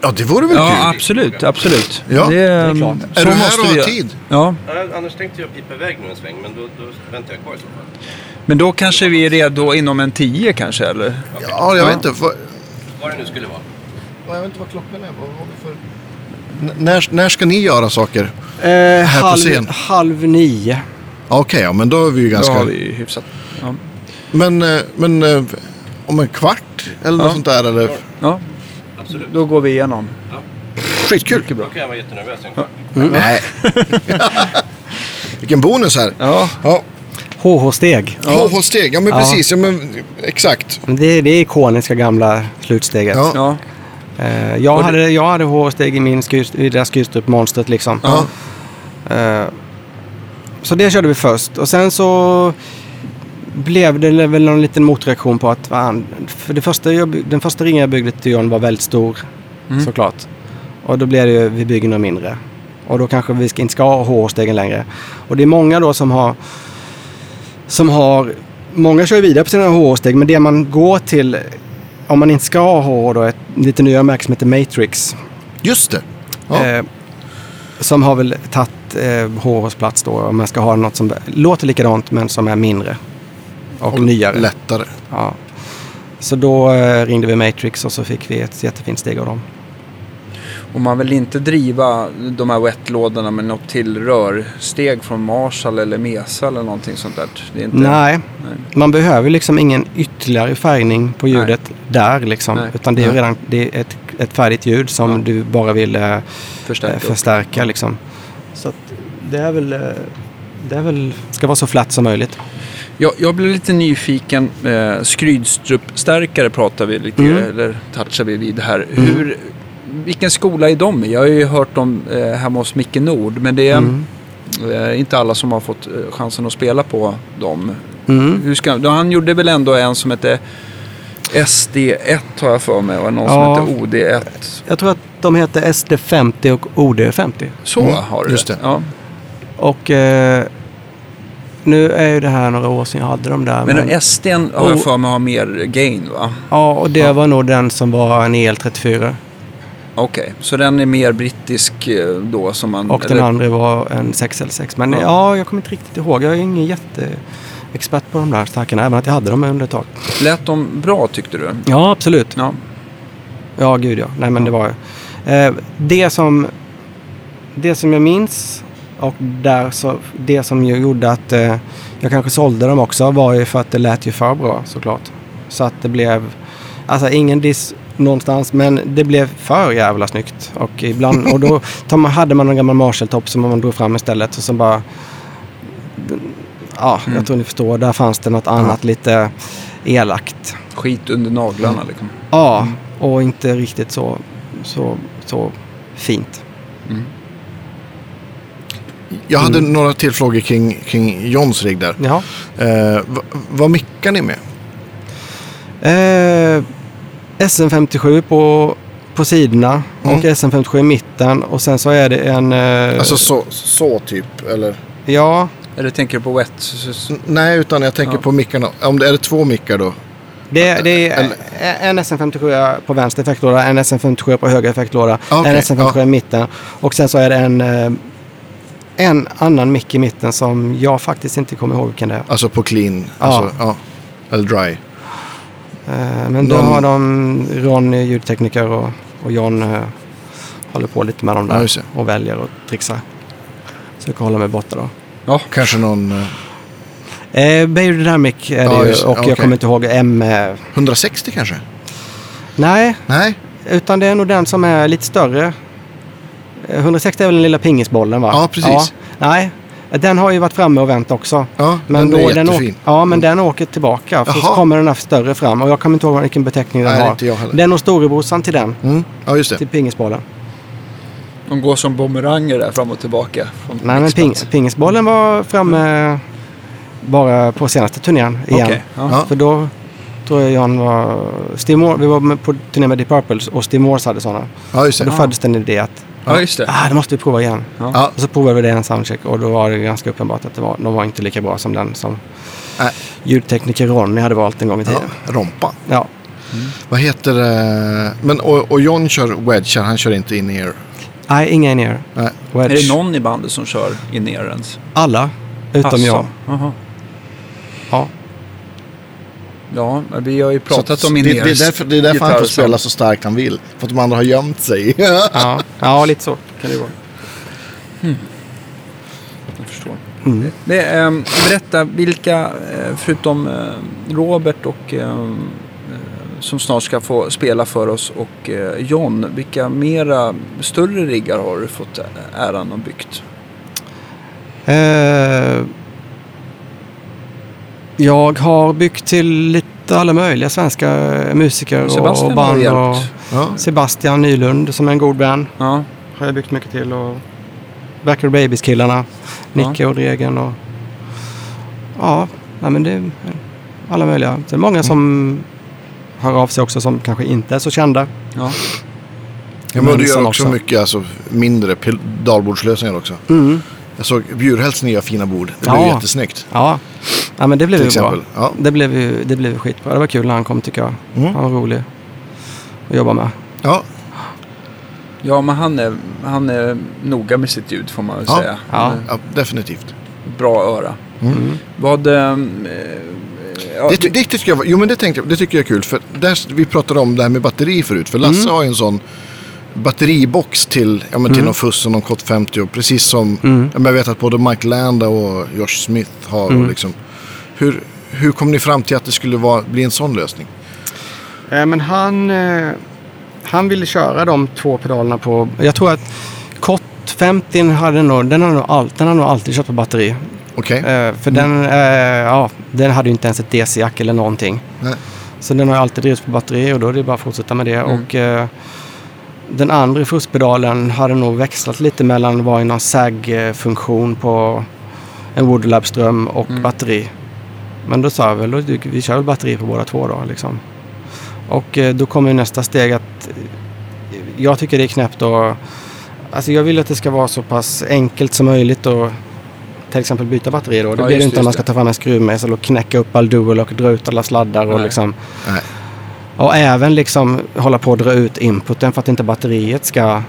Ja, det vore väl Ja, kul? absolut. absolut. Ja, det, är klart. så Är du här och har göra. tid? Ja, annars tänkte jag pipa iväg nu en sväng, men då, då väntar jag kvar i så fall. men då kanske vi är redo inom en tio kanske, eller? Ja, jag vet inte. Vad, Vad det nu skulle vara. jag vet inte vad klockan är. Vad har vi för... N- när, när ska ni göra saker? eh, på halv, scen. halv nio. Okej, ja, men då är vi ju Då ganska... har vi hyfsat. Ja. Men, eh, men eh, om en kvart eller något Ja. sånt där eller? ja, Absolut. då går vi igenom. Skitkul. Mycket bra. Då kan jag vara jättenervös en kvart. Nej. Vilken bonus här. Ja, Ja, HH-steg. HH-steg. Ja, men Ja. precis. Ja, men exakt. Det, det är ikoniska gamla slutsteget. Ja. ja. Eh, jag, Och det- hade, jag hade HH-steg i min skur, i det där Skurstrup-monstret liksom. Ja. Så det körde vi först. Och sen så blev det väl någon liten motreaktion på att fan, för det första jag, den första ringen jag byggde till John var väldigt stor Mm. såklart. Och då blev det ju, vi bygger något mindre. Och då kanske vi ska, inte ska ha HH-stegen längre. Och det är många då som har som har Många kör vidare på sina HH-steg men det man går till om man inte ska ha HH då, ett lite nyare märke som heter Matrix. Just det. Ja. Eh, som har väl tagit eh, HHs plats då om man ska ha något som låter likadant men som är mindre. Och, nyare. Lättare. Ja. Så då eh, ringde vi Matrix och så fick vi ett jättefint steg av dem. Och man vill inte driva de här wet-lådorna med något till rörsteg från Marshall eller Mesa eller någonting sånt där. Det är inte... Nej, Nej. man behöver liksom ingen ytterligare färgning på ljudet där liksom. Nej. Utan det är Nej. redan det är ett, ett färdigt ljud som Ja. du bara vill eh, Förstärka. eh, förstärka liksom. Så att det är väl, eh, det är väl, ska vara så flatt som möjligt. Jag, jag blev lite nyfiken. Eh, Skrydstrup-stärkare pratar vi lite, Mm. eller touchar vi vid här. Mm. Hur, vilken skola är de i? Jag har ju hört dem eh, hemma hos Micke Nord, men det är Mm. eh, inte alla som har fått eh, chansen att spela på dem. Mm. Hur ska, då, han gjorde väl ändå en som hette SD1 har jag för mig och någon Ja. som hette OD1. Jag tror att de heter SD50 och OD50. Så Mm, har du just det. Ja. Och eh, nu är ju det här några år sedan jag hade dem där. Men den SDn har jag för mig har mer gain va? Ja, och det var nog den som var en EL34. Okej, så den är mer brittisk eh, då som man... Och den eller- andra var en 6L6. Men Ja. ja. jag kommer inte riktigt ihåg. Jag är ingen jätteexpert på de där stackarna. Även att jag hade dem under ett tag. Lät de bra tyckte du? Ja, absolut. Ja. Ja, gud ja. Nej, men det var eh, det som Det som jag minns och där så, det som ju gjorde att eh, jag kanske sålde dem också var ju för att det lät ju för bra såklart. Så att det blev Alltså ingen diss någonstans men det blev för jävla snyggt. Och ibland och då man, hade man en gammal Marshall-topp som man drog fram istället och så bara Ja, Mm. jag tror ni förstår. Där fanns det något annat lite elakt. Skit under naglarna liksom. Ja, och inte riktigt så, så, så fint. Mm. Jag hade Mm. några till frågor kring, kring Johns rigg där. Ja. Eh, vad mickar ni med? Eh, SM57 på, på sidorna Mm. och SM57 i mitten. Och sen så är det en... Eh, Alltså så, så typ, eller? Ja, Eller tänker du på wet? Nej, utan jag tänker Ja. på mickarna. Om det är det två mickar då? det, det är en SM57 på vänster effektlåda, en SM57 på höger effektlåda, Okej, en SM57 ja. i mitten. Och sen så är det en, eh, en annan mick i mitten som jag faktiskt inte kommer ihåg vilken det är. Alltså på clean? Ja. Alltså, ja. Eller dry? Eh, Men då Någon- har de Ron, eh, ljudtekniker och, och John eh, håller på lite med dem Ja, där det. och väljer och trixar. Försöker hålla mig borta då. Ja. Kanske någon eh, Eh, Beijer Dynamic är det Ja, ju och Okej. jag kommer inte ihåg M. Eh, 160 kanske? nej, Nej? utan det är nog den som är lite större. Eh, 160 är väl den lilla pingisbollen va? Ja, precis. nej, den har ju varit framme och vänt också. Ja, Men den då, är den jättefin. åker, ja, men den åker tillbaka. För så kommer den här större fram. Och jag kommer inte ihåg vilken beteckning den Nej, har. inte jag heller. Är nog storebrorsan till den. Mm. Ja, just det. Till pingisbollen. De går som bumeranger där fram och tillbaka. från Nej, men ping, pingisbollen var framme bara på senaste turnén igen. Okej, ja. Ja. För då tror jag Jan var... Steve Moore, vi var på turné med Deep Purple och Steve Morse hade sådana. Ja, just Och det. då föddes den idé att ja, just det. ah, det måste vi prova igen. Ja, Och så provade vi det i en soundcheck och då var det ganska uppenbart att det var, de var inte lika bra som den som Nej. ljudtekniker Ronny hade valt en gång i ja. tiden. Rompa. Ja. Vad heter det? Men, och, och John kör wedge, han kör inte in ear. Nej, inga in-ear. Är det någon i bandet som kör in ens? Alla, utom Asså. jag. Jaha. Ja. Ja, vi har ju pratat Så att om det, in det, är därför, det är därför han får spela så starkt han vill. För att de andra har gömt sig. Ja. ja, lite så kan det vara. Jag förstår. Mm. Det, ehm, berätta, vilka, eh, förutom eh, Robert och eh, som snart ska få spela för oss och eh, John, vilka mera större riggar har du fått äran att byggt? Jag har byggt till lite alla möjliga svenska musiker och Sebastian har band. Och. Ja. Sebastian Nylund som är en god vän Ja, har jag byggt mycket till. Och Backyard Babies-killarna. Nicke och Dregen och... Ja, nej, men det är alla möjliga. Det är många som hör av sig också som kanske inte är så kända. ja. Ja, men du gör också, också. mycket alltså, mindre dalbordslösningar också. Mm. Jag såg Bjurhälls nya fina bord. Det Ja. blev jättesnyggt. Ja. Ja, men det blev ju bra. Ja. Det blev ju det blev ju skitbra. Det var kul när han kom tycker jag. Mm. Han var rolig att jobba med. Ja. ja, men han är, han är noga med sitt ljud får man väl Ja. säga. Ja. Ja, definitivt. Bra öra. Mm. Vad... ehm, eh, ja, Det, det tycker jag, var- jo men det tänkte jag, det tycker jag är kul. För där, vi pratade om det här med batteri förut. För Lasse har ju en sån batteribox till, ja, men till Mm. någon Fuss och någon Kott 50. Och precis som, Mm. jag vet att både Mike Landa och Josh Smith har. Mm. Och liksom, hur, hur kom ni fram till att det skulle vara, bli en sån lösning? Eh, men han, eh, han ville köra de två pedalerna på... Jag tror att Kott 50 hade nog, den har nog, all, den har nog alltid kört på batteri. Okej? Eh, för den, eh, ja, den hade ju inte ens ett DC-jack eller någonting. Nej. Så den har alltid drivits på batteri och då är det bara att fortsätta med det. Mm. Och eh, den andra fuskpedalen hade nog växlat lite mellan var i någon SAG-funktion på en Woodlab-ström och Mm. batteri. Men då sa jag väl, då, vi kör väl batteri på båda två då liksom. Och eh, då kommer nästa steg att eh, jag tycker det är knäppt och alltså jag vill att det ska vara så pass enkelt som möjligt och till exempel byta batteri då. Det Ja, blir det inte om man ska ta fram en skruvmejsel och knäcka upp all dual och dra ut alla sladdar och Nej. liksom. Nej. Och även liksom hålla på att dra ut inputen för att inte batteriet ska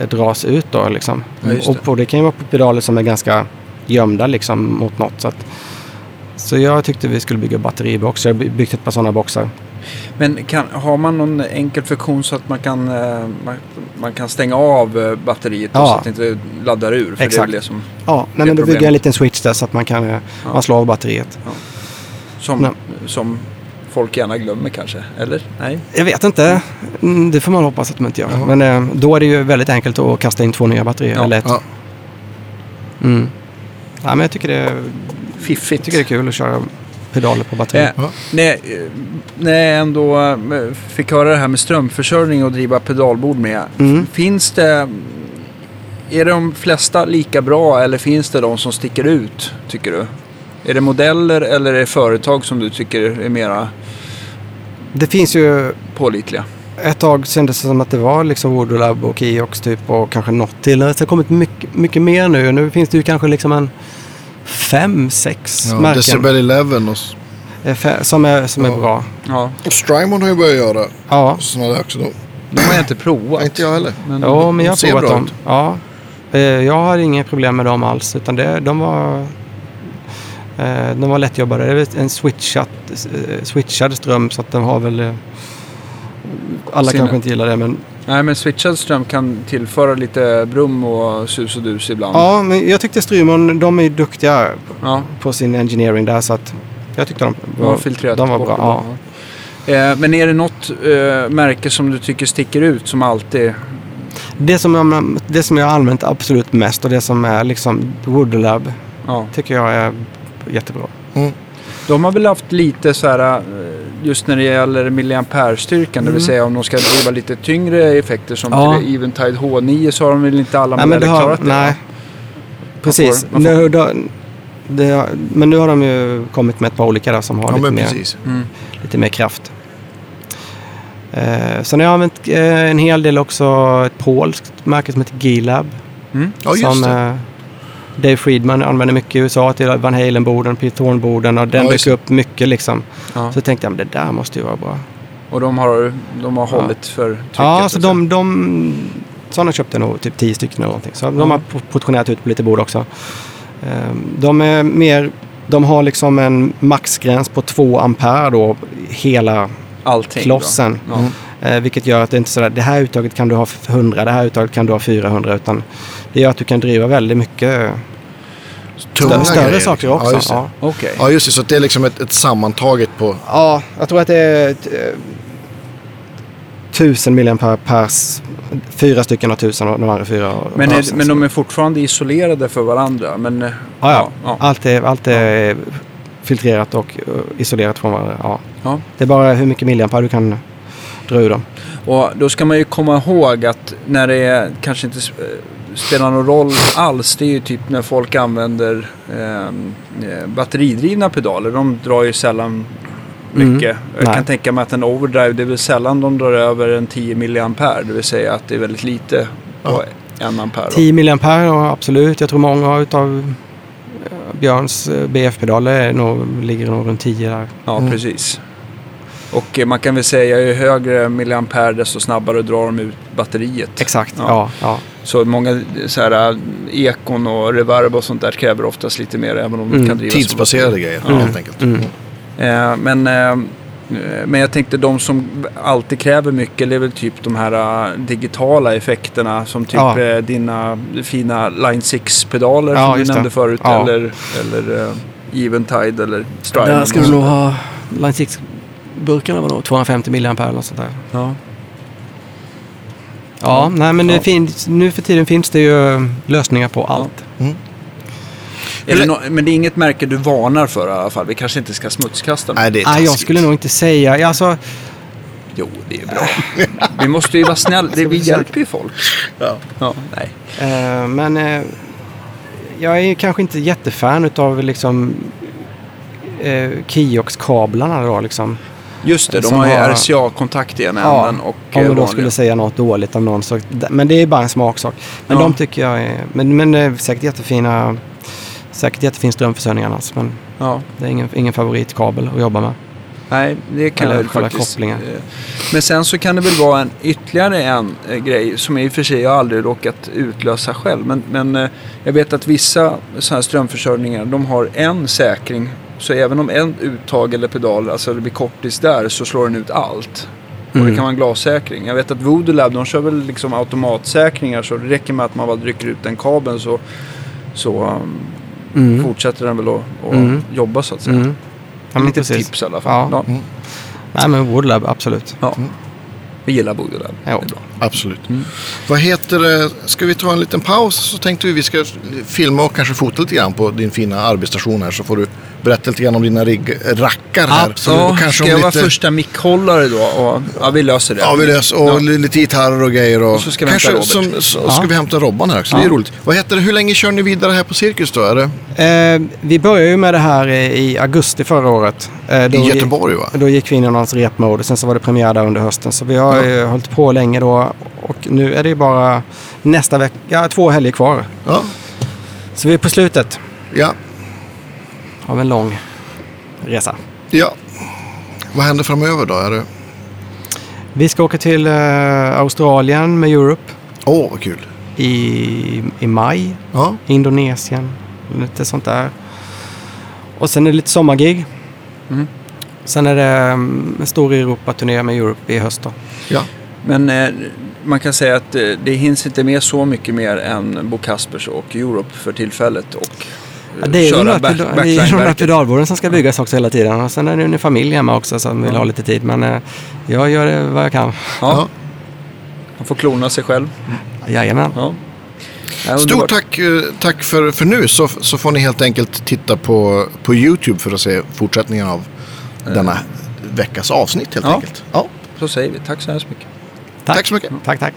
eh, dras ut då liksom. Ja, och på, det kan ju vara på pedaler som är ganska gömda liksom mot något. Så, att, så jag tyckte vi skulle bygga batteribox. Jag har by- byggt ett par sådana boxar. Men kan, har man någon enkel funktion så att man kan, eh, man, man kan stänga av eh, batteriet Ja. så att det inte laddar ur? För det är Exakt. det som, Ja, är nej, men då bygger jag en liten switch där så att man kan eh, Ja. man slår av batteriet. som, Nej. som folk gärna glömmer kanske? Eller? Nej? Jag vet inte. Mm, Det får man hoppas att de inte gör. Jaha. Men då är det ju väldigt enkelt att kasta in två nya batterier. Ja. Eller ett. Ja. Mm. Ja, men jag tycker det, jag Fiffigt. tycker det är kul att köra pedaler på batteri. Eh, när, eh, när jag ändå eh, fick höra det här med strömförsörjning och driva pedalbord med. Mm. Finns det... Är de flesta lika bra eller finns det de som sticker ut, tycker du? Är det modeller eller är det företag som du tycker är mera Det finns ju pålitliga. ett tag kändes det som att det var liksom Voodoo och Kiox typ och kanske något till. Det har kommit mycket, mycket mer nu. Nu finns det ju kanske liksom en fem, sex Ja, märken Decibel 11 och, som är, som är Ja. bra. Ja, och Strymon har ju börjat göra Ja, sådana där också. Då. de har jag inte provat. Inte jag heller. Men, jo, men jag har provat dem. ut. Ja. Eh, Jag har inga problem med dem alls. Utan det, de var eh, de var lättjobbade. Det är väl en switchat, eh, switchad ström så att de har väl... Alla Sina- kanske inte gillar det men... Nej, men switchad ström kan tillföra lite brum och sus och dus ibland. Ja, men jag tyckte Strymon, de är ju duktiga Ja, på sin engineering där så att jag tyckte de de har filtrerat de var bra. Ja. Eh, men är det något eh, märke som du tycker sticker ut som alltid? Det, som jag, det som jag har använt absolut mest och det som är liksom Woodlab Ja. tycker jag är jättebra. De har väl haft lite så här, eh, just när det gäller milliampere-styrkan, det vill Mm. säga om de ska driva lite tyngre effekter som Ja. till Eventide H9 så har de väl inte alla Nej, modeller har, klarat det? nej, va? precis. man får- Nu, då, det, men nu har de ju kommit med ett par olika där som har Ja, lite, mer. Mm. lite mer kraft. Eh, sen har jag använt eh, en hel del också ett polskt märke som heter G-Lab. Mm. Ja, just som det. eh, Dave Friedman använder mycket i USA till Van Halen-borden, Pete Thorne-borden och den Ja, dök upp mycket liksom. Ja. Så tänkte jag, men det där måste ju vara bra. Och de har, de har Ja. hållit för trycket? Ja, så de, de sådana köpte nog typ 10 stycken eller någonting. Så Ja. de har po- portionerat ut på lite bord också. Ehm, De är mer, de har liksom en maxgräns på 2 ampere då, hela Allting klossen. Då. Ja. Eh, vilket gör att det inte är sådär, det här uttaget kan du ha för 100, det här uttaget kan du ha 400. Utan det gör att du kan driva väldigt mycket Tunga stö- större grejer, saker liksom. också. Ja, just det. Ja. Okej. Ja, just det. Så det är liksom ett, ett sammantaget på... Ja, jag tror att det är ett, eh, 1000 milliampere per... s- Fyra stycken har 1000 och de andra fyra Men, är, 1000. men de är fortfarande isolerade för varandra? Men, eh, Ja, ja. ja. Allt är, allt är filtrerat och eh, isolerat från varandra. Ja. Ja. Det är bara hur mycket milliampere du kan dra ur dem. Och då ska man ju komma ihåg att när det är, kanske inte eh, spelar någon roll alls, det är ju typ när folk använder ehm, eh, batteridrivna pedaler. De drar ju sällan Mm. mycket. Jag Nej. kan tänka mig att en overdrive, det är väl sällan de drar över en 10 milliampere. Det vill säga att det är väldigt lite på en ampere. då. 10 milliampere, ja, absolut. Jag tror många utav eh, Björns eh, BF-pedaler nog, ligger nog runt 10 där. Ja, Mm. precis. Och eh, man kan väl säga ju högre milliampere desto snabbare drar de ut batteriet. Exakt, Ja. ja. ja, Så många så här, äh, ekon och reverb och sånt där kräver oftast lite mer även om de Mm. kan drivas Tidsbaserade grejer, Ja. helt enkelt. Mm. Eh, men, eh, eh, men jag tänkte de som alltid kräver mycket det är väl typ de här äh, digitala effekterna som typ Ja. eh, dina fina Line 6-pedaler Ja, som du just det. nämnde förut. Ja. Eller, eller uh, Eventide eller Strymon. Där ska du nog ha Line 6-burkarna var nog 250 milliampere eller sånt där. Ja. Ja, nej men Ja. Finns, nu för tiden finns det ju lösningar på allt. Är det nå- men det är inget märke du varnar för i alla fall. Vi kanske inte ska smutskasta. Nej, det är Nej, jag taskigt. skulle nog inte säga... ja, Alltså, Jo, det är bra. vi måste ju vara snälla. Det, vi hjälper ju folk. Ja. Ja, nej. eh, men eh, jag är ju kanske inte jättefan utav liksom eh, Kiox-kablarna då liksom. Just det, de har ju har- RCA-kontakt i ena Ja, änden och Om eh, då vanliga. skulle säga något dåligt om någon. Så, men det är bara en smaksak. Men Ja. de tycker jag är... Men, men det är säkert jättefina... Säkert jättefin strömförsörjning annars. Men Ja, det är ingen, ingen favoritkabel att jobba med. nej, det kan Eller jag faktiskt. kopplingen. eh, Men sen så kan det väl vara en ytterligare en eh, grej som i och för sig jag aldrig råkat utlösa själv. Men, men eh, jag vet att vissa sådana här strömförsörjningar, de har en säkring. Så även om en uttag eller pedal, alltså det blir kortis där, så slår den ut allt. Och det Mm. kan vara en glassäkring. Jag vet att Voodoo Lab, de kör väl liksom automatsäkringar så det räcker med att man bara rycker ut den kabeln så, så um, Mm. fortsätter den väl att, Mm. jobba så att säga. Mm. Ja, Lite precis. tips i alla fall. Ja. Ja. Nej men Woodlab, absolut. Ja. Vi gillar Voodoo Lab. Ja. Det är bra. Absolut. Mm. Vad heter det? Ska vi ta en liten paus så tänkte vi vi ska filma och kanske fota lite grann på din fina arbetsstation här så får du berätta lite grann om dina rigg-rackar här. Ja, Och ska jag vara lite- första mickhållare då? Och, ja, vi löser det. Ja, vi löser. Och Ja. lite gitarrer och grejer. Och, Och så ska vi kanske hämta som, Robert. så, Ja. ska vi hämta Robban här också. Det är Ja. roligt. Vad heter det? Hur länge kör ni vidare här på Cirkus då? Är det Eh, vi började ju med det här i, i augusti förra året. Eh, då i gick- Göteborg va? Då gick vi in i någons repmode. Sen så var det premiär där under hösten. Så vi har Ja. ju hållit på länge då. Och nu är det ju bara nästa vecka, ja, två helger kvar. Ja. Så vi är på slutet Ja. Av en lång resa. ja. Vad händer framöver då? Är det... Vi ska åka till eh, Australien med Europe Åh, vad kul. i, i maj. Ja. Indonesien, lite sånt där. Och sen är det lite sommargig. Mm. Sen är det mm, en stor Europaturné med Europe i höst då. ja. Men eh, man kan säga att eh, det hinns inte med så mycket mer än Bo Kaspers och Europe för tillfället. Och Ja, det är köra de där back- pedal- det är ju de där pedalborden som ska byggas också hela tiden. Och sen är det en familj hemma också som vill Ja. ha lite tid. Men eh, jag gör det vad jag kan. Ja, man får klona sig själv. Jajamän. Ja. Ja, Stort tack, eh, tack för, för nu. Så, så får ni helt enkelt titta på, på YouTube för att se fortsättningen av denna veckas avsnitt helt Ja. enkelt. Ja. Så säger vi. Tack så hemskt mycket. Tack så mycket. Tack, tack.